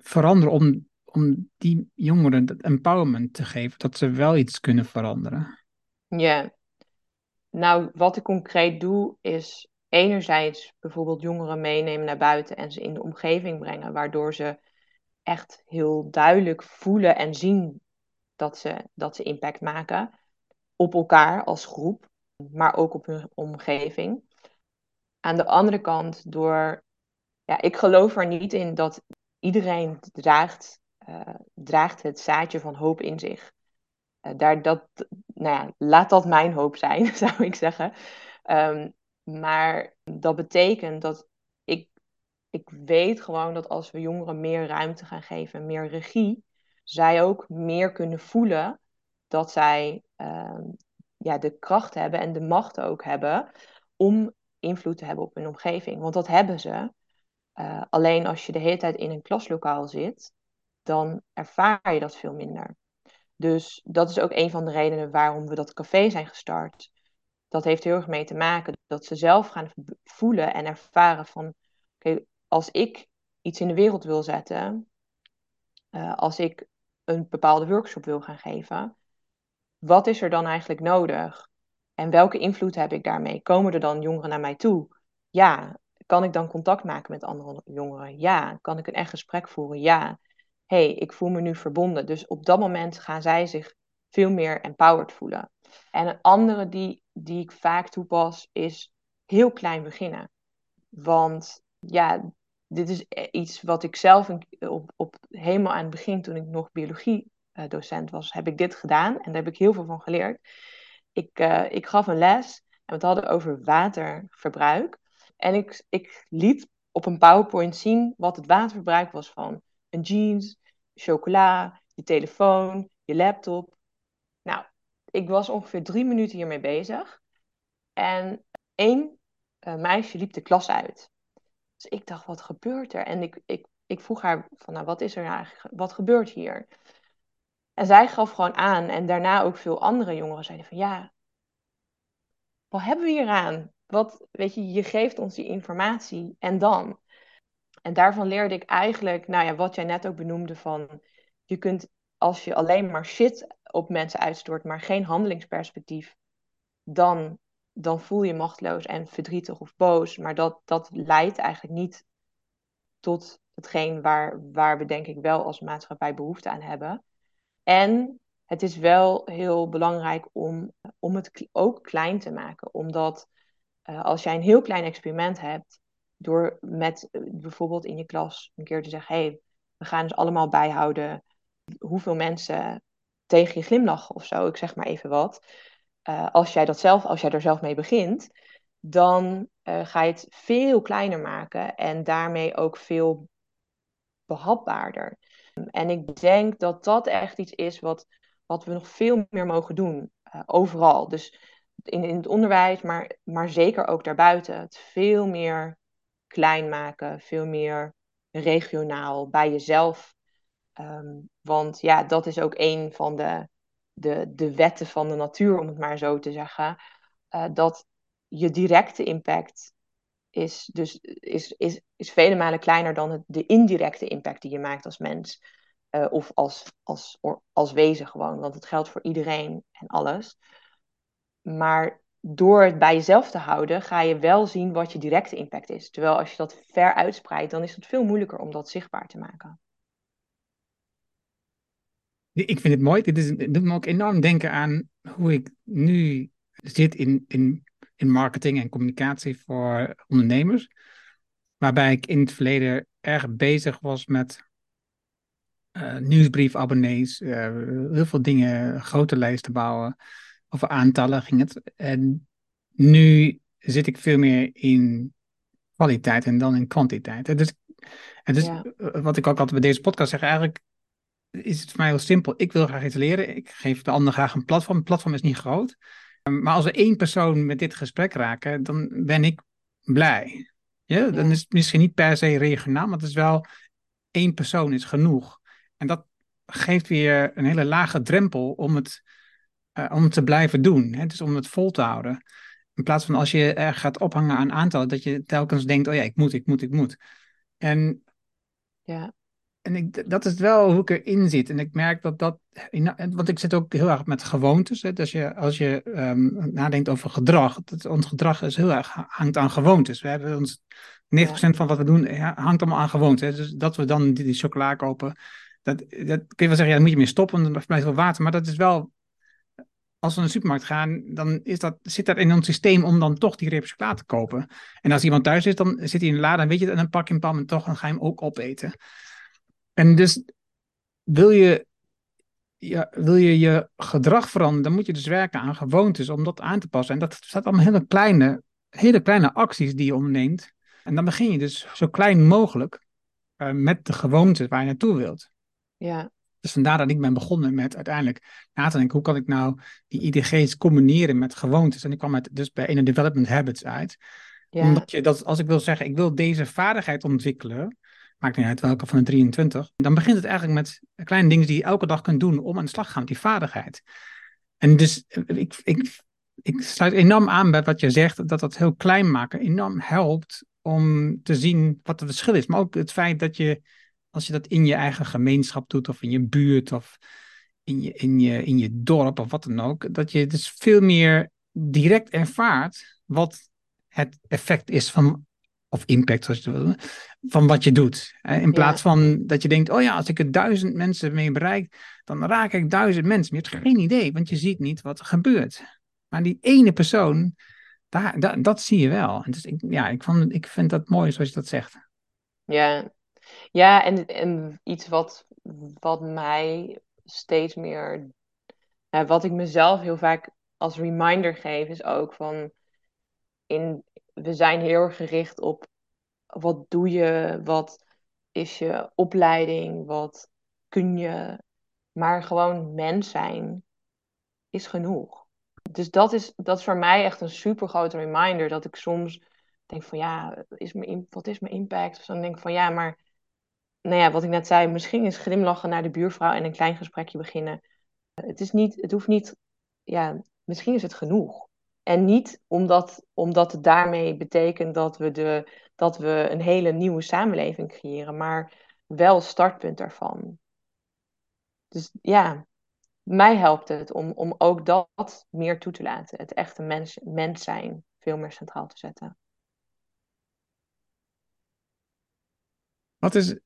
veranderen om, om die jongeren dat empowerment te geven, dat ze wel iets kunnen veranderen? Ja, nou wat ik concreet doe is enerzijds bijvoorbeeld jongeren meenemen naar buiten en ze in de omgeving brengen, waardoor ze echt heel duidelijk voelen en zien dat ze, dat ze impact maken op elkaar als groep, maar ook op hun omgeving. Aan de andere kant door, ja, ik geloof er niet in dat iedereen draagt, uh, draagt het zaadje van hoop in zich. Uh, daar, dat, nou ja, laat dat mijn hoop zijn, (laughs) zou ik zeggen. Um, maar dat betekent dat ik, ik weet gewoon dat als we jongeren meer ruimte gaan geven, meer regie, zij ook meer kunnen voelen dat zij uh, ja, de kracht hebben en de macht ook hebben om invloed te hebben op hun omgeving. Want dat hebben ze. Uh, alleen als je de hele tijd in een klaslokaal zit, dan ervaar je dat veel minder. Dus dat is ook een van de redenen waarom we dat café zijn gestart. Dat heeft heel erg mee te maken dat ze zelf gaan voelen en ervaren van, oké, als ik iets in de wereld wil zetten, uh, als ik een bepaalde workshop wil gaan geven, wat is er dan eigenlijk nodig? En welke invloed heb ik daarmee? Komen er dan jongeren naar mij toe? Ja. Kan ik dan contact maken met andere jongeren? Ja. Kan ik een echt gesprek voeren? Ja. hey, ik voel me nu verbonden. Dus op dat moment gaan zij zich veel meer empowered voelen. En een andere die, die ik vaak toepas is heel klein beginnen. Want ja, dit is iets wat ik zelf op, op, helemaal aan het begin, toen ik nog biologie-docent was, heb ik dit gedaan. En daar heb ik heel veel van geleerd. Ik, uh, ik gaf een les en we hadden over waterverbruik. En ik, ik liet op een PowerPoint zien wat het waterverbruik was van een jeans, chocola, je telefoon, je laptop. Nou, ik was ongeveer drie minuten hiermee bezig. En één uh, meisje liep de klas uit. Dus ik dacht, wat gebeurt er? En ik, ik, ik vroeg haar van, nou, wat is er eigenlijk? Wat gebeurt hier? En zij gaf gewoon aan, en daarna ook veel andere jongeren zeiden van, ja, wat hebben we hier aan? Wat, weet je, je geeft ons die informatie en dan? En daarvan leerde ik eigenlijk, nou ja, wat jij net ook benoemde van, je kunt als je alleen maar shit op mensen uitstort, maar geen handelingsperspectief, dan dan voel je machteloos en verdrietig of boos. Maar dat, dat leidt eigenlijk niet tot hetgeen waar, waar we denk ik wel als maatschappij behoefte aan hebben. En het is wel heel belangrijk om, om het ook klein te maken. Omdat uh, als jij een heel klein experiment hebt, door met uh, bijvoorbeeld in je klas een keer te zeggen: hey, we gaan dus allemaal bijhouden hoeveel mensen tegen je glimlachen of zo, ik zeg maar even wat. Uh, als jij dat zelf, als jij er zelf mee begint, dan ga je het veel kleiner maken en daarmee ook veel behapbaarder. En ik denk dat dat echt iets is wat, wat we nog veel meer mogen doen, overal. Dus in, in het onderwijs, maar, maar zeker ook daarbuiten. Het veel meer klein maken, veel meer regionaal bij jezelf. Um, want ja, dat is ook een van de de, de wetten van de natuur, om het maar zo te zeggen, uh, dat je directe impact is, dus, is, is, is vele malen kleiner dan het, de indirecte impact die je maakt als mens. Uh, of als, als, als wezen gewoon, want het geldt voor iedereen en alles. Maar door het bij jezelf te houden, ga je wel zien wat je directe impact is. Terwijl als je dat ver uitspreidt, dan is het veel moeilijker om dat zichtbaar te maken. Ik vind het mooi. Dit, is, doet me ook enorm denken aan hoe ik nu zit in, in, in marketing en communicatie voor ondernemers. Waarbij ik in het verleden erg bezig was met uh, nieuwsbriefabonnees, uh, heel veel dingen, grote lijsten bouwen. Over aantallen ging het. En nu zit ik veel meer in kwaliteit en dan in kwantiteit. En dus, en dus ja. wat ik ook altijd bij deze podcast zeg, eigenlijk is het voor mij heel simpel. Ik wil graag iets leren. Ik geef de ander graag een platform. Het platform is niet groot. Ehm, maar als we één persoon met dit gesprek raken, dan ben ik blij. Ja, dan is het misschien niet per se regionaal, maar het is wel één persoon is genoeg. En dat geeft weer een hele lage drempel om het, uh, om het te blijven doen. Hè? Dus om het vol te houden. In plaats van als je er gaat ophangen aan aantallen, dat je telkens denkt, oh ja, ik moet, ik moet, ik moet. En ja en ik, dat is wel hoe ik erin zit. En ik merk dat dat. Want ik zit ook heel erg met gewoontes. Hè. Dus je, als je um, nadenkt over gedrag. Dat, ons gedrag is heel erg hangt aan gewoontes. We hebben ons. 90% van wat we doen hangt allemaal aan gewoontes. Dus dat we dan die, die chocola kopen. Dat, dat kun je wel zeggen, ja, dan moet je mee stoppen. Dan blijft wel water. Maar dat is wel. Als we naar de supermarkt gaan, dan is dat, zit dat in ons systeem om dan toch die reep chocola te kopen. En als iemand thuis is, dan zit hij in de lade en weet je en dan pak je hem pam en toch en ga je hem ook opeten. En dus wil je, ja, wil je je gedrag veranderen, dan moet je dus werken aan gewoontes om dat aan te passen. En dat staat allemaal hele kleine, hele kleine acties die je onderneemt. En dan begin je dus zo klein mogelijk uh, met de gewoontes waar je naartoe wilt. Ja. Dus vandaar dat ik ben begonnen met uiteindelijk na te denken, hoe kan ik nou die IDG's combineren met gewoontes? En ik kwam het dus bij Inner Development Habits uit. Ja. Omdat je dat, als ik wil zeggen, ik wil deze vaardigheid ontwikkelen, maakt niet uit welke van de 23, dan begint het eigenlijk met kleine dingen die je elke dag kunt doen om aan de slag te gaan met die vaardigheid. En dus ik, ik, ik sluit enorm aan bij wat je zegt, dat dat heel klein maken enorm helpt om te zien wat het verschil is. Maar ook het feit dat je als je dat in je eigen gemeenschap doet, of in je buurt, of in je, in je, in je dorp, of wat dan ook, dat je dus veel meer direct ervaart wat het effect is van, of impact, zoals je wil, van wat je doet. In plaats van dat je denkt, oh ja, als ik er duizend mensen mee bereik, dan raak ik duizend mensen. Maar je hebt geen idee, want je ziet niet wat er gebeurt. Maar die ene persoon, daar, dat zie je wel. Dus ik, ja, ik, vond, ik vind dat mooi zoals je dat zegt. Ja, ja en, en iets wat, wat mij steeds meer, wat ik mezelf heel vaak als reminder geef, is ook van, in, we zijn heel erg gericht op wat doe je, wat is je opleiding, wat kun je, maar gewoon mens zijn is genoeg. Dus dat is, dat is voor mij echt een super grote reminder dat ik soms denk van ja, is mijn, wat is mijn impact? Of dan denk ik van ja, maar nou ja, wat ik net zei, misschien is glimlachen naar de buurvrouw en een klein gesprekje beginnen. Het is niet, het hoeft niet, ja, misschien is het genoeg. En niet omdat, omdat het daarmee betekent dat we, de, dat we een hele nieuwe samenleving creëren, maar wel startpunt daarvan. Dus ja, mij helpt het om, om ook dat meer toe te laten. Het echte mens, mens zijn veel meer centraal te zetten. Wat is.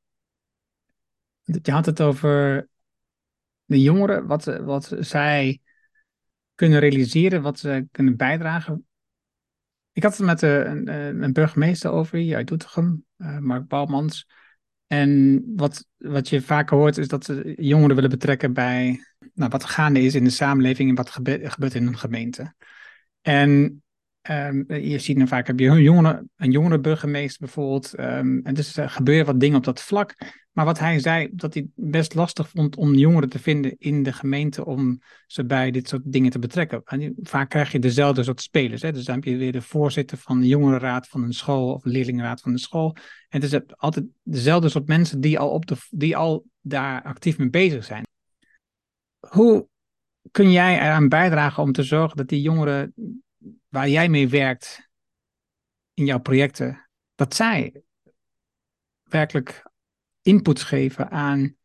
Je had het over de jongeren, wat, wat zij kunnen realiseren, wat ze kunnen bijdragen. Ik had het met eh, een, eh, een burgemeester over hier uit Doetinchem, uh, Mark Bouwmans. En wat, wat je vaker hoort is dat ze jongeren willen betrekken bij nou, wat gaande is in de samenleving en wat gebeurt in een gemeente. En Um, je ziet dan vaak, heb je een jongere, een jongere burgemeester bijvoorbeeld. Um, en dus er gebeuren wat dingen op dat vlak. Maar wat hij zei, dat hij best lastig vond om jongeren te vinden in de gemeente om ze bij dit soort dingen te betrekken. En vaak krijg je dezelfde soort spelers. Hè? Dus dan heb je weer de voorzitter van de jongerenraad van een school of leerlingenraad van een school. En het is altijd dezelfde soort mensen die al, op de, die al daar actief mee bezig zijn. Hoe kun jij eraan bijdragen om te zorgen dat die jongeren waar jij mee werkt in jouw projecten, dat zij werkelijk inputs geven aan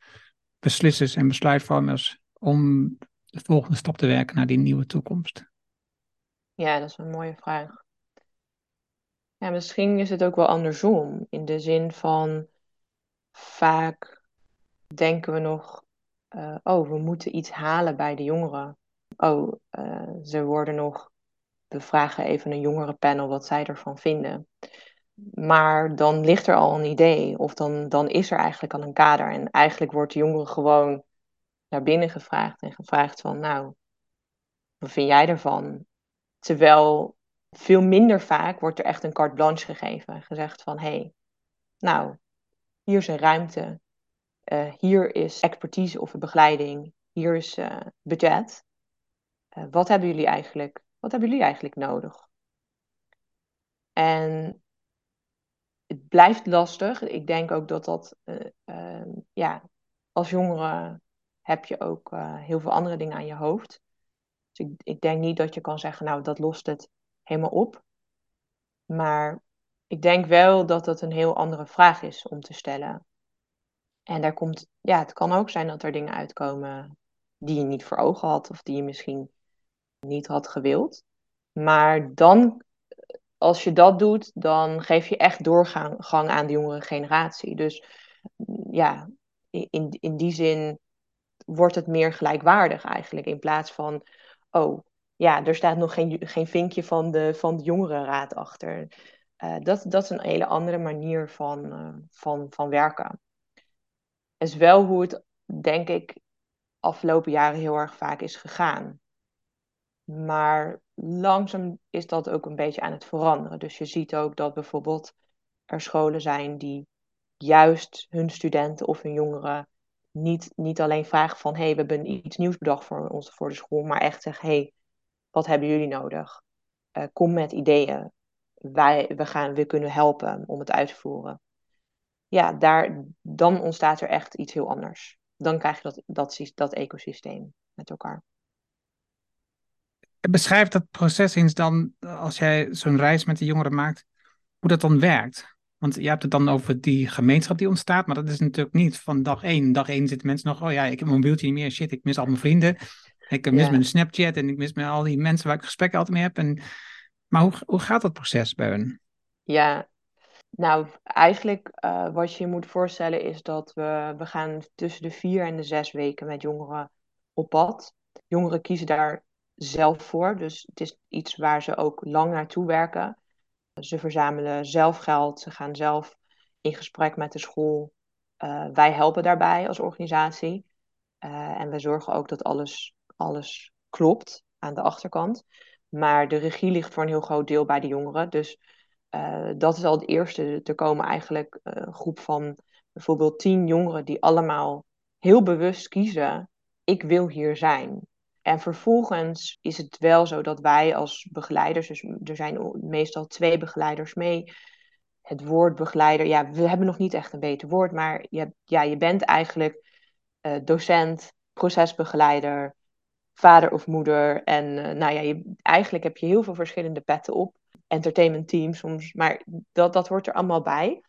beslissers en besluitvormers om de volgende stap te werken naar die nieuwe toekomst? Ja, dat is een mooie vraag. Ja, misschien is het ook wel andersom. In de zin van vaak denken we nog, uh, oh, we moeten iets halen bij de jongeren. Oh, uh, ze worden nog we vragen even een jongerenpanel wat zij ervan vinden. Maar dan ligt er al een idee, of dan, dan is er eigenlijk al een kader. En eigenlijk wordt de jongere gewoon naar binnen gevraagd en gevraagd van, nou, wat vind jij ervan? Terwijl veel minder vaak wordt er echt een carte blanche gegeven. Gezegd van, hé, hey, nou, hier is een ruimte. Uh, hier is expertise of begeleiding. Hier is uh, budget. Uh, wat hebben jullie eigenlijk wat hebben jullie eigenlijk nodig? En het blijft lastig. Ik denk ook dat dat, uh, uh, ja, als jongere heb je ook uh, heel veel andere dingen aan je hoofd. Dus ik, ik denk niet dat je kan zeggen, nou, dat lost het helemaal op. Maar ik denk wel dat dat een heel andere vraag is om te stellen. En daar komt, ja, het kan ook zijn dat er dingen uitkomen die je niet voor ogen had, of die je misschien niet had gewild. Maar dan, als je dat doet, dan geef je echt doorgang aan de jongere generatie. Dus ja, in, in die zin wordt het meer gelijkwaardig eigenlijk. In plaats van, oh ja, er staat nog geen, geen vinkje van de, van de jongerenraad achter. Uh, dat, dat is een hele andere manier van, uh, van, van werken. Is wel hoe het, denk ik, afgelopen jaren heel erg vaak is gegaan. Maar langzaam is dat ook een beetje aan het veranderen. Dus je ziet ook dat bijvoorbeeld er scholen zijn die juist hun studenten of hun jongeren niet, niet alleen vragen van hé, hey, we hebben iets nieuws bedacht voor, ons, voor de school, maar echt zeggen hé, hey, wat hebben jullie nodig? Uh, kom met ideeën. Wij, we, gaan, we kunnen helpen om het uit te voeren. Ja, daar, dan ontstaat er echt iets heel anders. Dan krijg je dat, dat, dat ecosysteem met elkaar. Beschrijf dat proces eens dan, als jij zo'n reis met de jongeren maakt, hoe dat dan werkt. Want je hebt het dan over die gemeenschap die ontstaat, maar dat is natuurlijk niet van dag één. Dag één zitten mensen nog, oh ja, ik heb mijn mobieltje niet meer, shit, ik mis al mijn vrienden. Ik mis mijn Snapchat en ik mis met al die mensen waar ik gesprekken altijd mee heb. En, maar hoe, hoe gaat dat proces bij hun? Ja, nou, eigenlijk uh, wat je je moet voorstellen is dat we, we gaan tussen de vier en de zes weken met jongeren op pad. Jongeren kiezen daar zelf voor, dus het is iets waar ze ook lang naartoe werken. Ze verzamelen zelf geld, ze gaan zelf in gesprek met de school. Uh, wij helpen daarbij als organisatie. Uh, en we zorgen ook dat alles, alles klopt aan de achterkant. Maar de regie ligt voor een heel groot deel bij de jongeren. Dus uh, dat is al het eerste. Er komen eigenlijk een groep van bijvoorbeeld tien jongeren die allemaal heel bewust kiezen: ik wil hier zijn. En vervolgens is het wel zo dat wij als begeleiders, dus er zijn meestal twee begeleiders mee. Het woord begeleider, ja, we hebben nog niet echt een beter woord, maar je, ja, je bent eigenlijk uh, docent, procesbegeleider, vader of moeder. En uh, nou ja, je, eigenlijk heb je heel veel verschillende petten op. Entertainment team soms, maar dat, dat hoort er allemaal bij.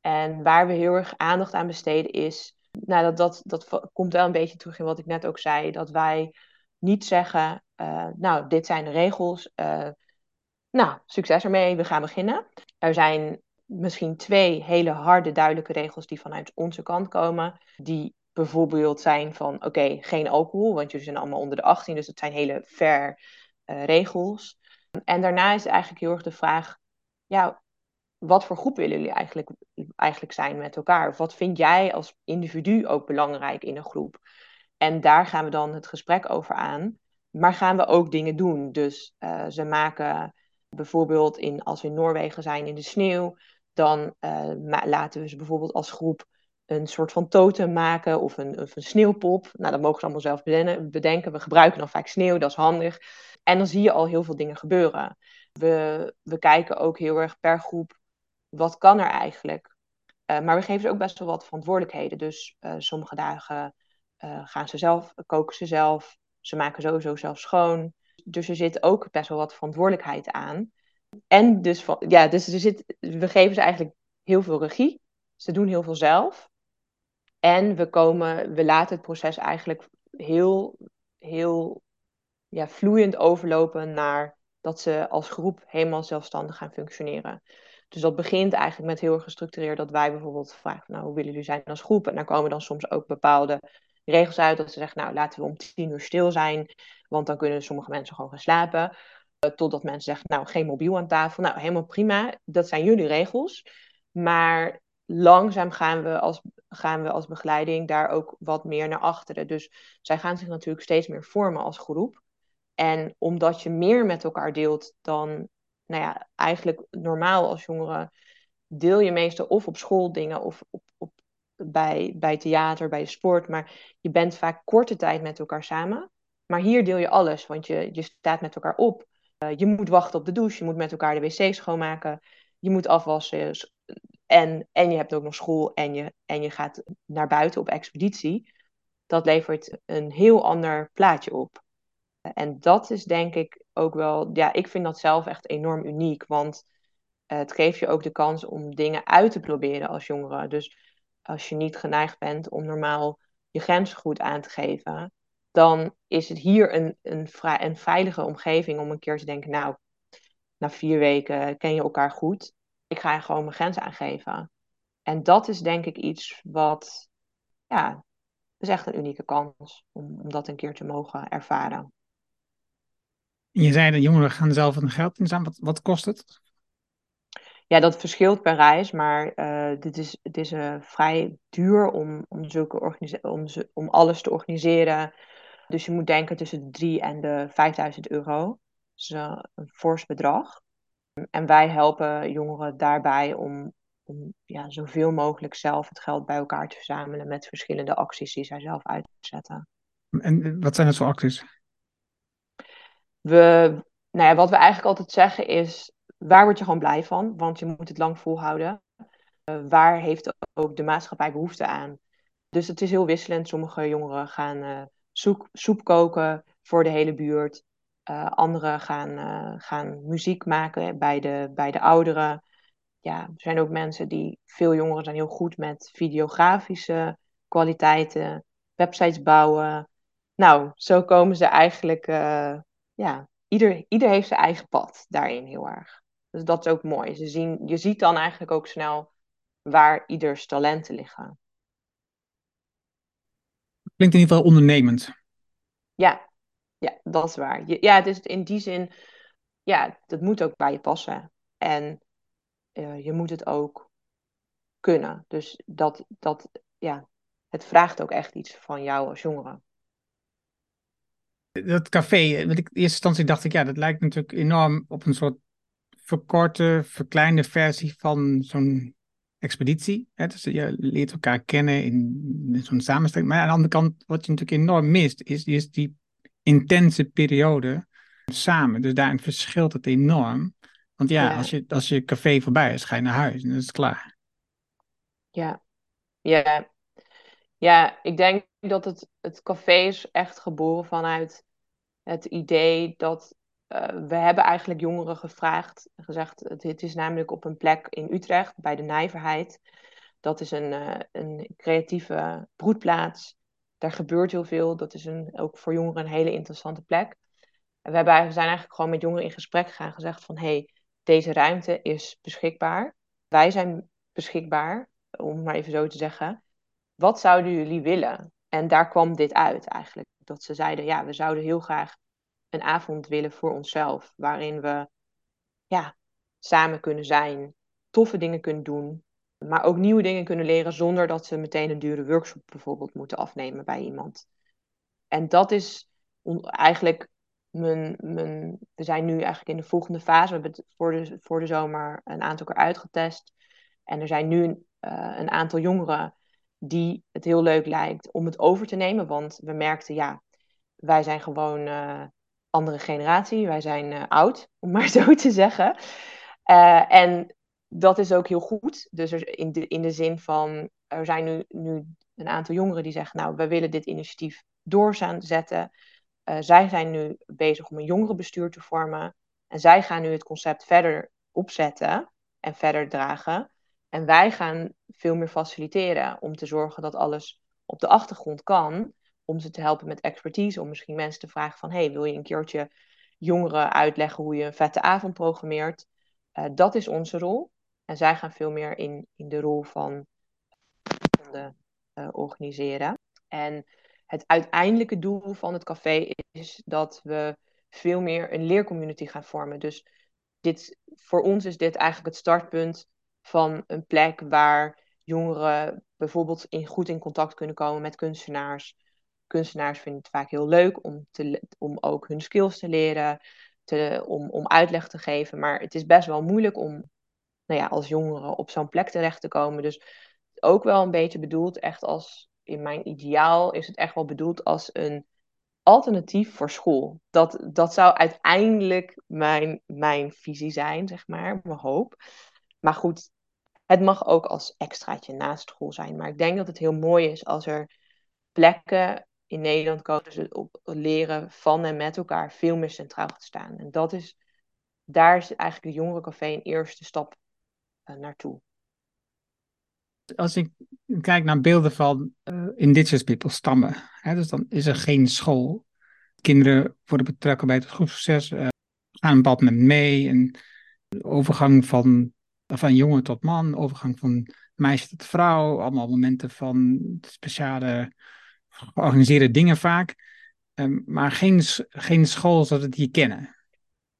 En waar we heel erg aandacht aan besteden is, nou dat, dat, dat komt wel een beetje terug in wat ik net ook zei, dat wij niet zeggen, uh, nou, dit zijn de regels. Uh, nou, succes ermee, we gaan beginnen. Er zijn misschien twee hele harde, duidelijke regels die vanuit onze kant komen. Die bijvoorbeeld zijn van, oké, geen alcohol, want jullie zijn allemaal onder de 18, dus dat zijn hele fair uh, regels. En daarna is eigenlijk heel erg de vraag, ja, wat voor groep willen jullie eigenlijk, eigenlijk zijn met elkaar? Wat vind jij als individu ook belangrijk in een groep? En daar gaan we dan het gesprek over aan. Maar gaan we ook dingen doen? Dus uh, ze maken bijvoorbeeld in, als we in Noorwegen zijn in de sneeuw, dan uh, laten we ze bijvoorbeeld als groep een soort van totem maken of een, een sneeuwpop. Nou, dat mogen ze allemaal zelf bedenken. We gebruiken dan vaak sneeuw, dat is handig. En dan zie je al heel veel dingen gebeuren. We, we kijken ook heel erg per groep, wat kan er eigenlijk? Uh, maar we geven ze ook best wel wat verantwoordelijkheden. Dus sommige dagen uh, gaan ze zelf, koken ze zelf. Ze maken sowieso zelf schoon. Dus er zit ook best wel wat verantwoordelijkheid aan. En dus, ja, dus er zit, we geven ze eigenlijk heel veel regie. Ze doen heel veel zelf. En we, komen, we laten het proces eigenlijk heel, heel ja, vloeiend overlopen naar dat ze als groep helemaal zelfstandig gaan functioneren. Dus dat begint eigenlijk met heel erg gestructureerd dat wij bijvoorbeeld vragen, nou, hoe willen jullie zijn als groep? En daar komen dan soms ook bepaalde regels uit dat ze zeggen, nou laten we om tien uur stil zijn, want dan kunnen sommige mensen gewoon gaan slapen. Uh, totdat mensen zeggen, nou geen mobiel aan tafel. Nou helemaal prima, dat zijn jullie regels. Maar langzaam gaan we als, gaan we als begeleiding daar ook wat meer naar achteren. Dus zij gaan zich natuurlijk steeds meer vormen als groep. En omdat je meer met elkaar deelt dan, nou ja, eigenlijk normaal als jongeren, deel je meestal of op school dingen of op, op bij, bij theater, bij de sport. Maar je bent vaak korte tijd met elkaar samen. Maar hier deel je alles, want je, je staat met elkaar op. Uh, je moet wachten op de douche, je moet met elkaar de wc schoonmaken. Je moet afwassen. En, en je hebt ook nog school en je, en je gaat naar buiten op expeditie. Dat levert een heel ander plaatje op. En dat is denk ik ook wel, ja, ik vind dat zelf echt enorm uniek. Want het geeft je ook de kans om dingen uit te proberen als jongere. Dus als je niet geneigd bent om normaal je grenzen goed aan te geven, dan is het hier een, een, een veilige omgeving om een keer te denken, nou, na vier weken ken je elkaar goed, ik ga gewoon mijn grenzen aangeven. En dat is denk ik iets wat, ja, is echt een unieke kans om, om dat een keer te mogen ervaren. Je zei dat jongeren gaan zelf een geld inzamelen. Wat, wat kost het? Ja, dat verschilt per reis, maar uh, dit is, het is uh, vrij duur om, om, zulke om, om alles te organiseren. Dus je moet denken tussen de 3 en de 5000 euro. Dat is uh, een fors bedrag. En wij helpen jongeren daarbij om, om ja, zoveel mogelijk zelf het geld bij elkaar te verzamelen met verschillende acties die zij zelf uitzetten. En wat zijn dat voor acties? We, nou ja, wat we eigenlijk altijd zeggen is, waar word je gewoon blij van? Want je moet het lang volhouden. Uh, waar heeft ook de maatschappij behoefte aan? Dus het is heel wisselend. Sommige jongeren gaan uh, soep, soep, koken voor de hele buurt. Uh, anderen gaan, gaan muziek maken bij de, bij de ouderen. ja, er zijn ook mensen die, veel jongeren zijn heel goed met videografische kwaliteiten, websites bouwen. Nou, zo komen ze eigenlijk, ja, ieder, ieder heeft zijn eigen pad daarin heel erg. Dus dat is ook mooi. Ze zien, je ziet dan eigenlijk ook snel waar ieders talenten liggen. Klinkt in ieder geval ondernemend. Ja, ja dat is waar. Ja, het is in die zin, ja, dat moet ook bij je passen. En uh, je moet het ook kunnen. Dus dat, dat, ja, het vraagt ook echt iets van jou als jongere. Dat café, in eerste instantie dacht ik, ja, dat lijkt natuurlijk enorm op een soort verkorte, verkleinde versie van zo'n expeditie. Hè? Dus je leert elkaar kennen in, zo'n samenstelling. Maar aan de andere kant, wat je natuurlijk enorm mist, is, is die intense periode samen. Dus daarin verschilt het enorm. Want ja, Als, je, als je café voorbij is, ga je naar huis en dan is het klaar. Ja, ja. ja ik denk dat het, het café is echt geboren vanuit het idee dat we hebben eigenlijk jongeren gevraagd, gezegd, het, is namelijk op een plek in Utrecht, bij de Nijverheid. Dat is een, uh, een creatieve broedplaats. Daar gebeurt heel veel. Dat is een, ook voor jongeren een hele interessante plek. En we hebben, zijn eigenlijk gewoon met jongeren in gesprek gegaan, gezegd van, hey, deze ruimte is beschikbaar. Wij zijn beschikbaar, om maar even zo te zeggen. Wat zouden jullie willen? En daar kwam dit uit eigenlijk. Dat ze zeiden, ja, we zouden heel graag een avond willen voor onszelf. Waarin we ja, samen kunnen zijn, toffe dingen kunnen doen. Maar ook nieuwe dingen kunnen leren zonder dat ze meteen een dure workshop bijvoorbeeld moeten afnemen bij iemand. En dat is eigenlijk mijn, mijn, we zijn nu eigenlijk in de volgende fase. We hebben het voor de, voor de zomer een aantal keer uitgetest. En er zijn nu uh, een aantal jongeren die het heel leuk lijkt om het over te nemen. Want we merkten, ja, wij zijn gewoon uh, andere generatie. Wij zijn uh, oud, (laughs) om maar zo te zeggen. Uh, en dat is ook heel goed. Dus in, de, in de zin van, er zijn nu, nu een aantal jongeren die zeggen, nou, we willen dit initiatief doorzetten. Uh, zij zijn nu bezig om een jongerenbestuur te vormen. En zij gaan nu het concept verder opzetten en verder dragen. En wij gaan veel meer faciliteren om te zorgen dat alles op de achtergrond kan om ze te helpen met expertise. Om misschien mensen te vragen van... hey, wil je een keertje jongeren uitleggen hoe je een vette avond programmeert? Uh, dat is onze rol. En zij gaan veel meer in, in de rol van de, uh, organiseren. En het uiteindelijke doel van het café is dat we veel meer een leercommunity gaan vormen. Dus dit, voor ons is dit eigenlijk het startpunt van een plek waar jongeren bijvoorbeeld in, goed in contact kunnen komen met kunstenaars, kunstenaars vinden het vaak heel leuk om, te, om ook hun skills te leren, te, om, om uitleg te geven. Maar het is best wel moeilijk om nou ja, als jongere op zo'n plek terecht te komen. Dus ook wel een beetje bedoeld, echt als in mijn ideaal is het echt wel bedoeld als een alternatief voor school. Dat, dat zou uiteindelijk mijn, mijn visie zijn, zeg maar, mijn hoop. Maar goed, het mag ook als extraatje naast school zijn. Maar ik denk dat het heel mooi is als er plekken in Nederland komen ze op leren van en met elkaar veel meer centraal te staan. En dat is, daar is eigenlijk de jongerencafé een eerste stap uh, naartoe. Als ik kijk naar beelden van uh, Indigenous people, stammen, hè, dus dan is er geen school. Kinderen worden betrokken bij het groepsproces, uh, gaan een moment mee. En overgang van, van jongen tot man, overgang van meisje tot vrouw, allemaal momenten van speciale georganiseerde dingen vaak, um, maar geen, geen school zoals we het hier kennen.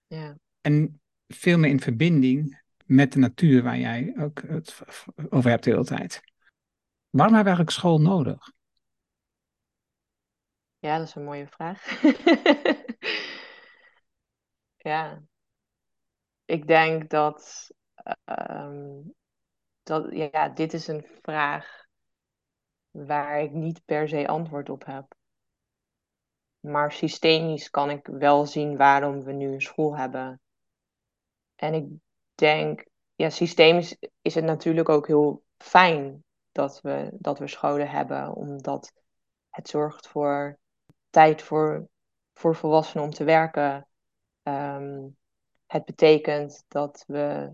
Ja. En veel meer in verbinding met de natuur waar jij ook het over hebt de hele tijd. Waarom hebben we eigenlijk school nodig? Ja, dat is een mooie vraag. (laughs) ja. Ik denk dat, um, dat ja, dit is een vraag waar ik niet per se antwoord op heb. Maar systemisch kan ik wel zien waarom we nu een school hebben. En ik denk, ja, systemisch is het natuurlijk ook heel fijn dat we, dat we scholen hebben, omdat het zorgt voor tijd voor, voor volwassenen om te werken. Um, het betekent dat we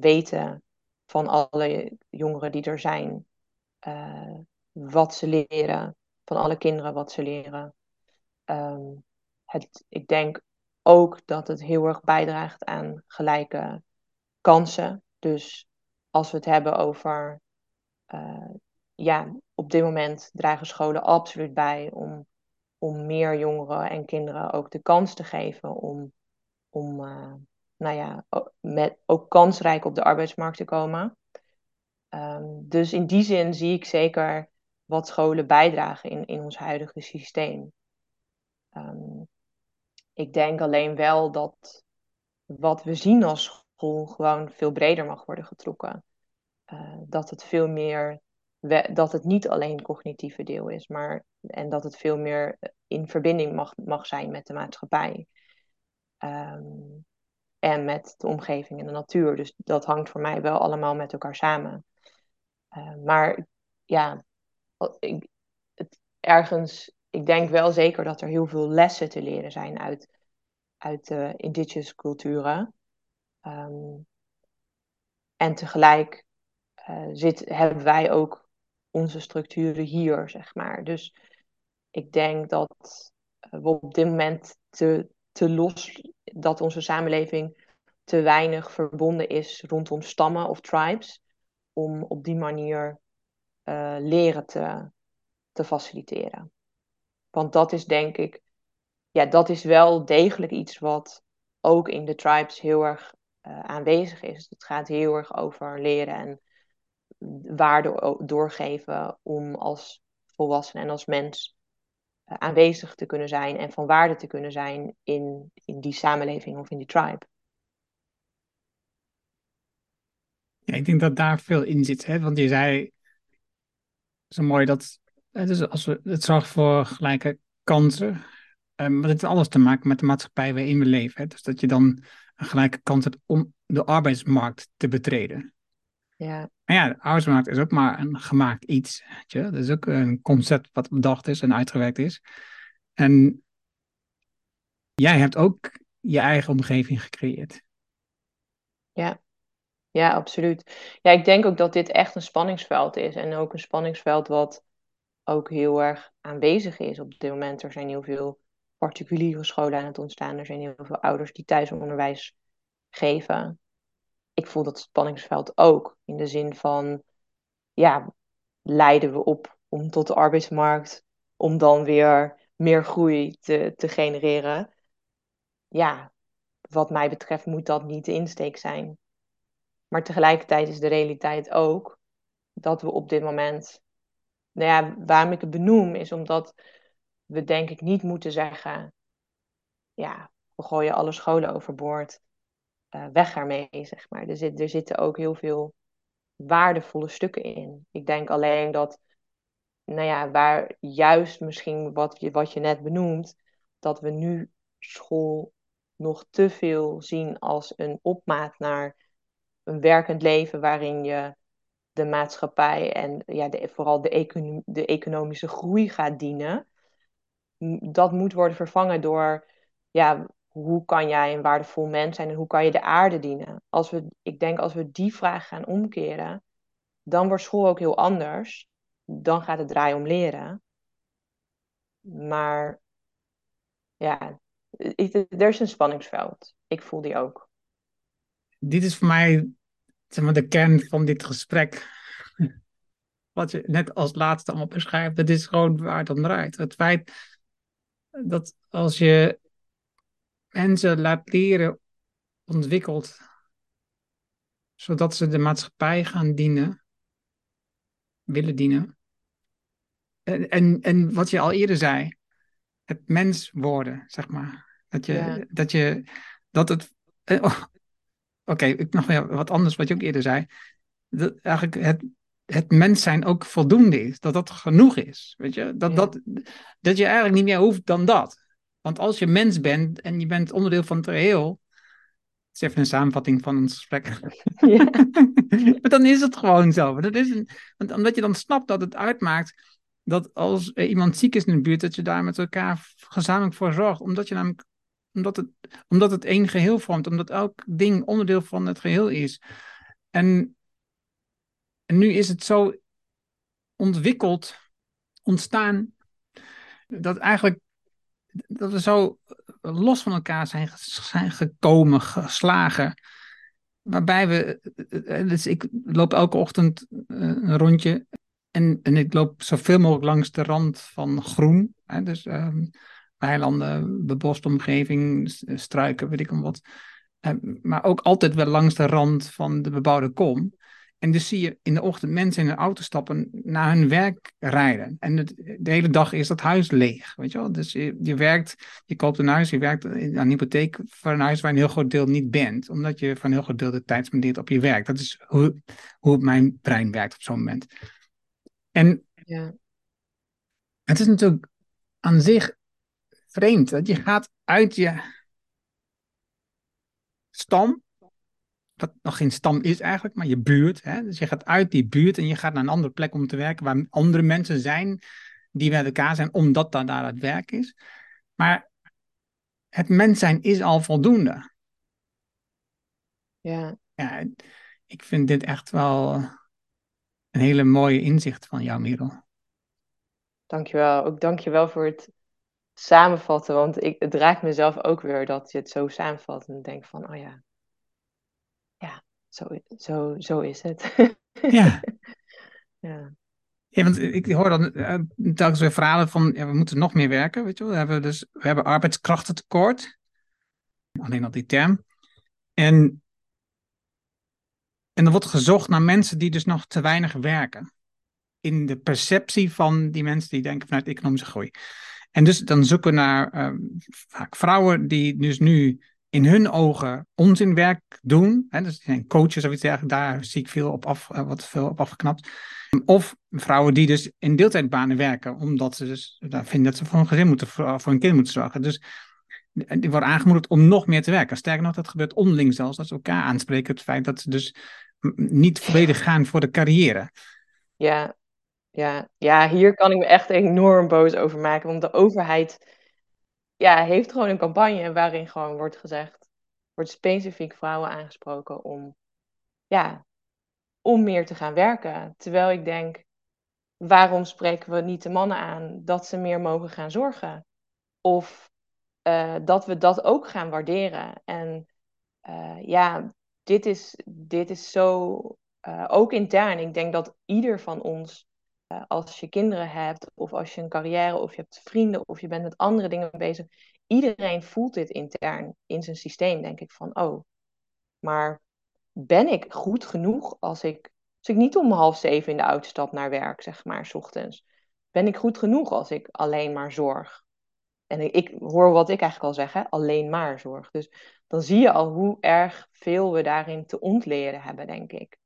weten van alle jongeren die er zijn, wat ze leren, van alle kinderen wat ze leren. Ehm, het, ik denk ook dat het heel erg bijdraagt aan gelijke kansen. Dus als we het hebben over, uh, ja, op dit moment dragen scholen absoluut bij om, om meer jongeren en kinderen ook de kans te geven om, om uh, nou ja, met, ook kansrijk op de arbeidsmarkt te komen. Um, dus in die zin zie ik zeker wat scholen bijdragen in, in ons huidige systeem. Um, ik denk alleen wel dat wat we zien als school gewoon veel breder mag worden getrokken. Uh, dat het veel meer, dat het niet alleen cognitieve deel is, maar en dat het veel meer in verbinding mag, mag zijn met de maatschappij. Um, en met de omgeving en de natuur. Dus dat hangt voor mij wel allemaal met elkaar samen. Uh, maar ja, ik, het, ergens ik denk wel zeker dat er heel veel lessen te leren zijn uit, uit de indigenous culturen. Ehm, en tegelijk uh, zit, hebben wij ook onze structuren hier, zeg maar. Dus ik denk dat we op dit moment te, te los, dat onze samenleving te weinig verbonden is rondom stammen of tribes, om op die manier uh, leren te, te faciliteren. Want dat is denk ik, ja, dat is wel degelijk iets wat ook in de tribes heel erg uh, aanwezig is. Het gaat heel erg over leren en waarde doorgeven om als volwassene en als mens uh, aanwezig te kunnen zijn en van waarde te kunnen zijn in, in die samenleving of in die tribe. Ja, ik denk dat daar veel in zit, hè? want je zei zo mooi dat dus als we, het zorgt voor gelijke kansen. Um, maar het heeft alles te maken met de maatschappij waarin we leven. Hè? Dus dat je dan een gelijke kans hebt om de arbeidsmarkt te betreden. Ja. En ja, de arbeidsmarkt is ook maar een gemaakt iets. Weet je? Dat is ook een concept wat bedacht is en uitgewerkt is. En jij hebt ook je eigen omgeving gecreëerd. Ja, ja, absoluut. Ja, ik denk ook dat dit echt een spanningsveld is. En ook een spanningsveld wat ook heel erg aanwezig is op dit moment. Er zijn heel veel particuliere scholen aan het ontstaan. Er zijn heel veel ouders die thuisonderwijs geven. Ik voel dat spanningsveld ook. In de zin van, ja, leiden we op om tot de arbeidsmarkt, om dan weer meer groei te, te genereren. Ja, wat mij betreft moet dat niet de insteek zijn. Maar tegelijkertijd is de realiteit ook dat we op dit moment nou ja, waarom ik het benoem is omdat we denk ik niet moeten zeggen, ja, we gooien alle scholen overboord, uh, weg ermee, zeg maar. Er, zit, er zitten ook heel veel waardevolle stukken in. Ik denk alleen dat, nou ja, waar juist misschien wat je, wat je net benoemt, dat we nu school nog te veel zien als een opmaat naar een werkend leven waarin je de maatschappij en ja, de, vooral de, economische groei gaat dienen. Dat moet worden vervangen door, ja, hoe kan jij een waardevol mens zijn en hoe kan je de aarde dienen? Als we, ik denk als we die vraag gaan omkeren, dan wordt school ook heel anders. Dan gaat het draaien om leren. Maar ja, er is een spanningsveld. Ik voel die ook. Dit is voor mij zeg maar, de kern van dit gesprek. Wat je net als laatste allemaal beschrijft, dat is gewoon waar het om draait. Het feit dat als je mensen laat leren, ontwikkelt, zodat ze de maatschappij gaan dienen, willen dienen. En, en, en wat je al eerder zei, het mens worden, zeg maar. Dat je, dat je, dat het, Oké, ik nog wat anders wat je ook eerder zei. Dat eigenlijk het, het mens zijn ook voldoende is. Dat dat genoeg is. Weet je? Dat, dat, dat je eigenlijk niet meer hoeft dan dat. Want als je mens bent en je bent onderdeel van het geheel. Het is even een samenvatting van ons gesprek. Ja. (laughs) maar dan is het gewoon zo. Dat is een, want omdat je dan snapt dat het uitmaakt dat als iemand ziek is in de buurt, dat je daar met elkaar gezamenlijk voor zorgt. Omdat je namelijk Omdat het, omdat het één geheel vormt, omdat elk ding onderdeel van het geheel is. En, en nu is het zo ontwikkeld, ontstaan, dat eigenlijk dat we zo los van elkaar zijn, zijn gekomen, geslagen. Waarbij we, dus ik loop elke ochtend een rondje en, en ik loop zoveel mogelijk langs de rand van groen. Dus um, weilanden, beboste omgeving, struiken, weet ik om wat. Um, maar ook altijd wel langs de rand van de bebouwde kom. En dus zie je in de ochtend mensen in een auto stappen naar hun werk rijden. En het, de hele dag is dat huis leeg. Weet je wel? Dus je, je werkt, je koopt een huis, je werkt aan een hypotheek voor een huis waar een heel groot deel niet bent. Omdat je van een heel groot deel de tijd spendeert op je werk. Dat is hoe, hoe mijn brein werkt op zo'n moment. En ja. het is natuurlijk aan zich vreemd dat je gaat uit je stam, wat nog geen stam is eigenlijk, maar je buurt. Hè? Dus je gaat uit die buurt en je gaat naar een andere plek om te werken waar andere mensen zijn die bij elkaar zijn, omdat dat daar het werk is. Maar het mens zijn is al voldoende. Ja. ja. Ik vind dit echt wel een hele mooie inzicht van jou, Merel. Dankjewel. Ook dankjewel voor het samenvatten. Want ik, het raakt mezelf ook weer dat je het zo samenvat. En denk van, oh ja. Ja, zo, zo, zo is het. Ja. (laughs) ja. Ja, want ik hoor dan uh, telkens weer verhalen van ja, we moeten nog meer werken. Weet je wel? We hebben, dus, we hebben arbeidskrachtentekort. Alleen al die term. En en er wordt gezocht naar mensen die dus nog te weinig werken. In de perceptie van die mensen die denken vanuit economische groei. En dus dan zoeken we naar uh, vaak vrouwen die dus nu in hun ogen onzinwerk doen. Hè, dus zijn coaches of iets dergelijks. Daar zie ik veel op af, uh, wat veel op afgeknapt. Of vrouwen die dus in deeltijdbanen werken, omdat ze dus daar vinden dat ze voor een gezin moeten, voor, een kind moeten zorgen. Dus die worden aangemoedigd om nog meer te werken. Sterker nog, dat gebeurt onderling zelfs, dat ze elkaar aanspreken. Het feit dat ze dus niet volledig gaan voor de carrière. Ja, ja, ja, hier kan ik me echt enorm boos over maken. Want de overheid ja, heeft gewoon een campagne waarin gewoon wordt gezegd, wordt specifiek vrouwen aangesproken om, ja, om meer te gaan werken. Terwijl ik denk, waarom spreken we niet de mannen aan dat ze meer mogen gaan zorgen? Of uh, dat we dat ook gaan waarderen. En uh, ja, dit is, dit is zo, uh, ook intern. Ik denk dat ieder van ons, als je kinderen hebt, of als je een carrière, of je hebt vrienden, of je bent met andere dingen bezig, iedereen voelt dit intern in zijn systeem, denk ik, van, oh, maar ben ik goed genoeg als ik, als ik niet om half zeven in de auto stap naar werk, zeg maar, s ochtends? Ben ik goed genoeg als ik alleen maar zorg? En ik, hoor wat ik eigenlijk al zeg, hè, alleen maar zorg. Dus dan zie je al hoe erg veel we daarin te ontleren hebben, denk ik.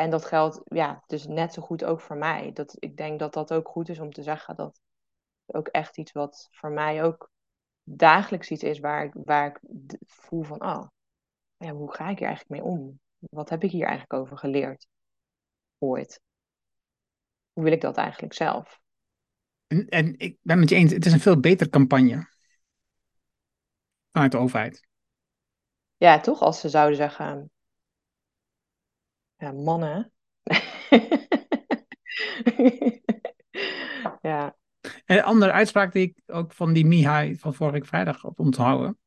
En dat geldt ja, dus net zo goed ook voor mij. Dat, ik denk dat dat ook goed is om te zeggen dat ook echt iets wat voor mij ook dagelijks iets is waar ik, waar ik voel van, oh, ja, hoe ga ik hier eigenlijk mee om? Wat heb ik hier eigenlijk over geleerd? Ooit. Hoe wil ik dat eigenlijk zelf? En, en ik ben met je eens, het is een veel betere campagne. Vanuit de overheid. Ja, toch? Als ze zouden zeggen. Ja, mannen. (laughs) ja. Een andere uitspraak die ik ook van die Mihai van vorige vrijdag op onthouden.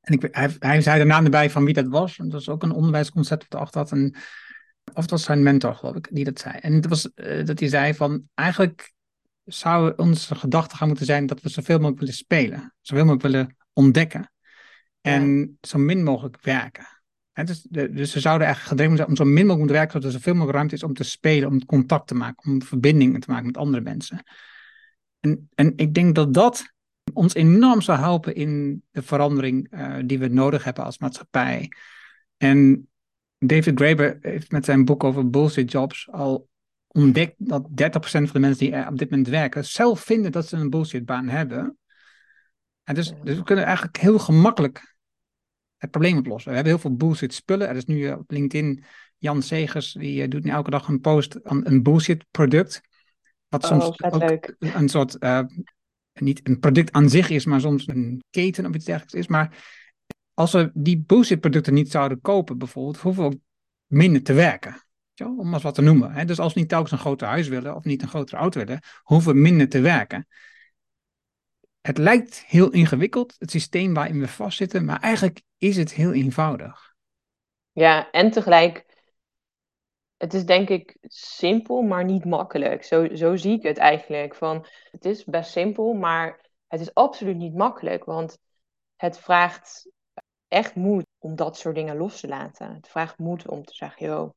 En ik, hij, hij zei de naam erbij van wie dat was. Dat was ook een onderwijsconcept wat erachter had. En, of het was zijn mentor, geloof ik, die dat zei. En het was uh, dat hij zei van eigenlijk zou onze gedachte gaan moeten zijn dat we zoveel mogelijk willen spelen, zoveel mogelijk willen ontdekken en zo min mogelijk werken. Dus, de, dus we zouden eigenlijk gedreven zijn om zo min mogelijk te werken, zodat er zoveel mogelijk ruimte is om te spelen, om contact te maken, om verbindingen te maken met andere mensen. En, en ik denk dat dat ons enorm zou helpen in de verandering uh, die we nodig hebben als maatschappij. En David Graeber heeft met zijn boek over bullshit jobs al ontdekt dat 30% van de mensen die op dit moment werken zelf vinden dat ze een bullshitbaan hebben. En dus, dus we kunnen eigenlijk heel gemakkelijk het probleem oplossen. We hebben heel veel bullshit spullen. Er is nu op LinkedIn Jan Segers, die eh, doet nu elke dag een post aan een bullshit product. Wat oh, soms ook leuk. een soort uh, niet een product aan zich is, maar soms een keten of iets dergelijks is. Maar als we die bullshit producten niet zouden kopen bijvoorbeeld, hoeven we ook minder te werken. Om maar eens wat te noemen. Hè? Dus als we niet telkens een groter huis willen of niet een grotere auto willen, hoeven we minder te werken. Het lijkt heel ingewikkeld, het systeem waarin we vastzitten, maar eigenlijk is het heel eenvoudig. Ja, en tegelijk, het is denk ik simpel, maar niet makkelijk. Zo, zo zie ik het eigenlijk. Van, het is best simpel, maar het is absoluut niet makkelijk, want het vraagt echt moed om dat soort dingen los te laten. Het vraagt moed om te zeggen, joh,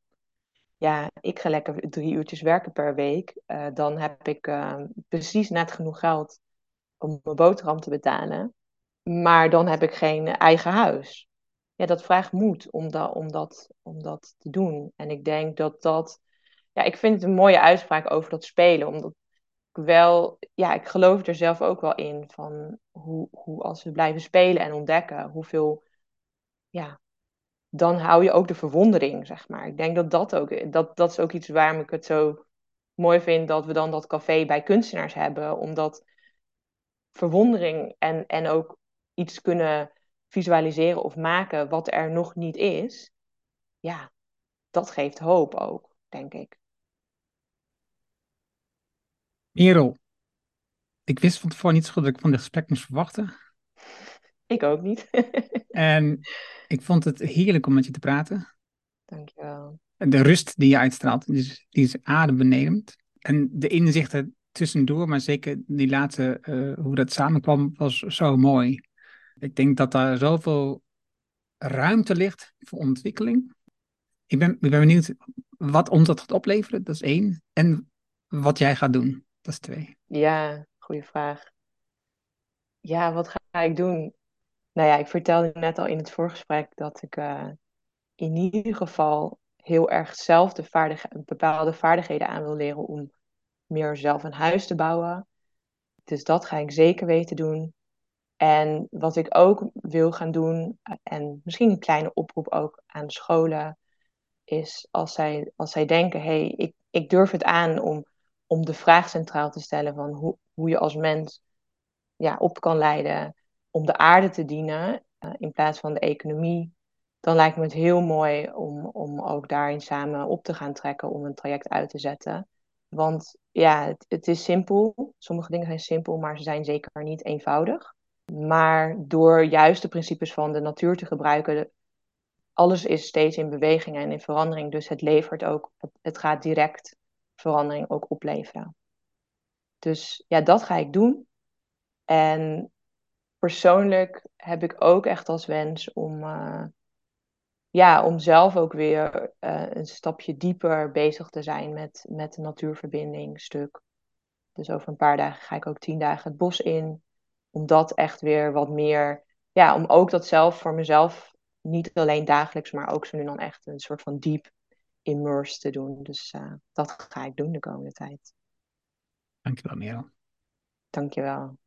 ja, ik ga lekker drie uurtjes werken per week. Uh, dan heb ik uh, precies net genoeg geld om mijn boterham te betalen. Maar dan heb ik geen eigen huis. Ja, dat vraagt moed om, da om, dat, om dat te doen. En ik denk dat dat. Ja, ik vind het een mooie uitspraak over dat spelen. Omdat ik wel. Ja, ik geloof er zelf ook wel in. Van hoe, hoe als we blijven spelen en ontdekken hoeveel. Ja, dan hou je ook de verwondering, zeg maar. Ik denk dat dat ook. Dat, dat is ook iets waarom ik het zo mooi vind dat we dan dat café bij kunstenaars hebben. Omdat verwondering en, en ook iets kunnen visualiseren of maken wat er nog niet is, ja, dat geeft hoop ook, denk ik. Merel, ik wist van tevoren niet zo goed dat ik van dit gesprek moest verwachten. (laughs) Ik ook niet. (laughs) en ik vond het heerlijk om met je te praten. Dankjewel. De rust die je uitstraalt, die is, die is adembenemend. En de inzichten tussendoor, maar zeker die laatste, uh, hoe dat samenkwam, was zo mooi. Ik denk dat daar zoveel ruimte ligt voor ontwikkeling. Ik ben, ben benieuwd wat ons dat gaat opleveren, dat is één. En wat jij gaat doen, dat is twee. Ja, goede vraag. Ja, wat ga ik doen? Nou ja, ik vertelde net al in het voorgesprek dat ik uh, in ieder geval heel erg zelf de vaardig bepaalde vaardigheden aan wil leren om meer zelf een huis te bouwen. Dus dat ga ik zeker weten doen. En wat ik ook wil gaan doen, en misschien een kleine oproep ook aan scholen, is als zij, als zij denken, hé, hey, ik, ik durf het aan om, om de vraag centraal te stellen van hoe, hoe je als mens ja, op kan leiden om de aarde te dienen uh, in plaats van de economie, dan lijkt me het heel mooi om, om ook daarin samen op te gaan trekken om een traject uit te zetten. Want ja, het, is simpel. Sommige dingen zijn simpel, maar ze zijn zeker niet eenvoudig. Maar door juist de principes van de natuur te gebruiken, alles is steeds in beweging en in verandering. Dus het levert ook, het gaat direct verandering ook opleveren. Dus ja, dat ga ik doen. En persoonlijk heb ik ook echt als wens om, uh, ja, om zelf ook weer uh, een stapje dieper bezig te zijn met, met de natuurverbinding stuk. Dus over een paar dagen ga ik ook tien dagen het bos in. Om dat echt weer wat meer, ja, om ook dat zelf voor mezelf niet alleen dagelijks, maar ook zo nu dan echt een soort van diep immerse te doen. Dus uh, dat ga ik doen de komende tijd. Dankjewel, Merel. Dankjewel.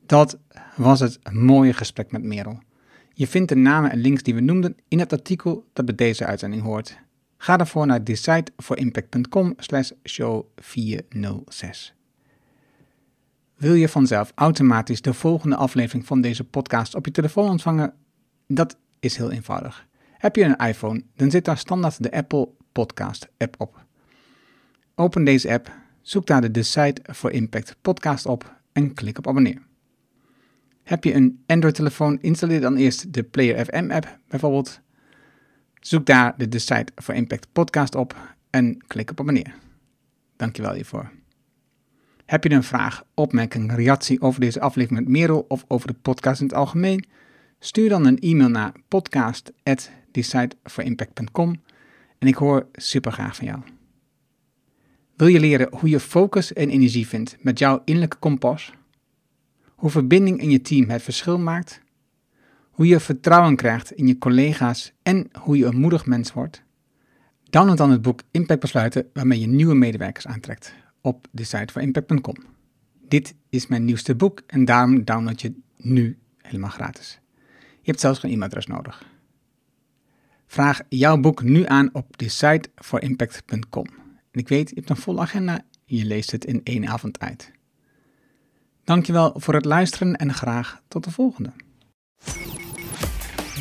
Dat was het mooie gesprek met Merel. Je vindt de namen en links die we noemden in het artikel dat bij deze uitzending hoort. Ga daarvoor naar decideforimpact.com slash show 406. Wil je vanzelf automatisch de volgende aflevering van deze podcast op je telefoon ontvangen? Dat is heel eenvoudig. Heb je een iPhone, dan zit daar standaard de Apple Podcast app op. Open deze app, zoek daar de Decide for Impact podcast op en klik op abonneer. Heb je een Android-telefoon, installeer dan eerst de Player FM app bijvoorbeeld. Zoek daar de Decide for Impact podcast op en klik op abonneer. Dankjewel hiervoor. Heb je een vraag, opmerking, reactie over deze aflevering met Merel of over de podcast in het algemeen? Stuur dan een e-mail naar podcast@decideforimpact.com en ik hoor super graag van jou. Wil je leren hoe je focus en energie vindt met jouw innerlijke kompas? Hoe verbinding in je team het verschil maakt? Hoe je vertrouwen krijgt in je collega's en hoe je een moedig mens wordt? Download dan het boek Impact Besluiten waarmee je nieuwe medewerkers aantrekt op de site van impact.com. Dit is mijn nieuwste boek en daarom download je nu helemaal gratis. Je hebt zelfs geen e-mailadres nodig. Vraag jouw boek nu aan op decideforimpact.com. En ik weet, je hebt een volle agenda, je leest het in één avond uit. Dankjewel voor het luisteren en graag tot de volgende.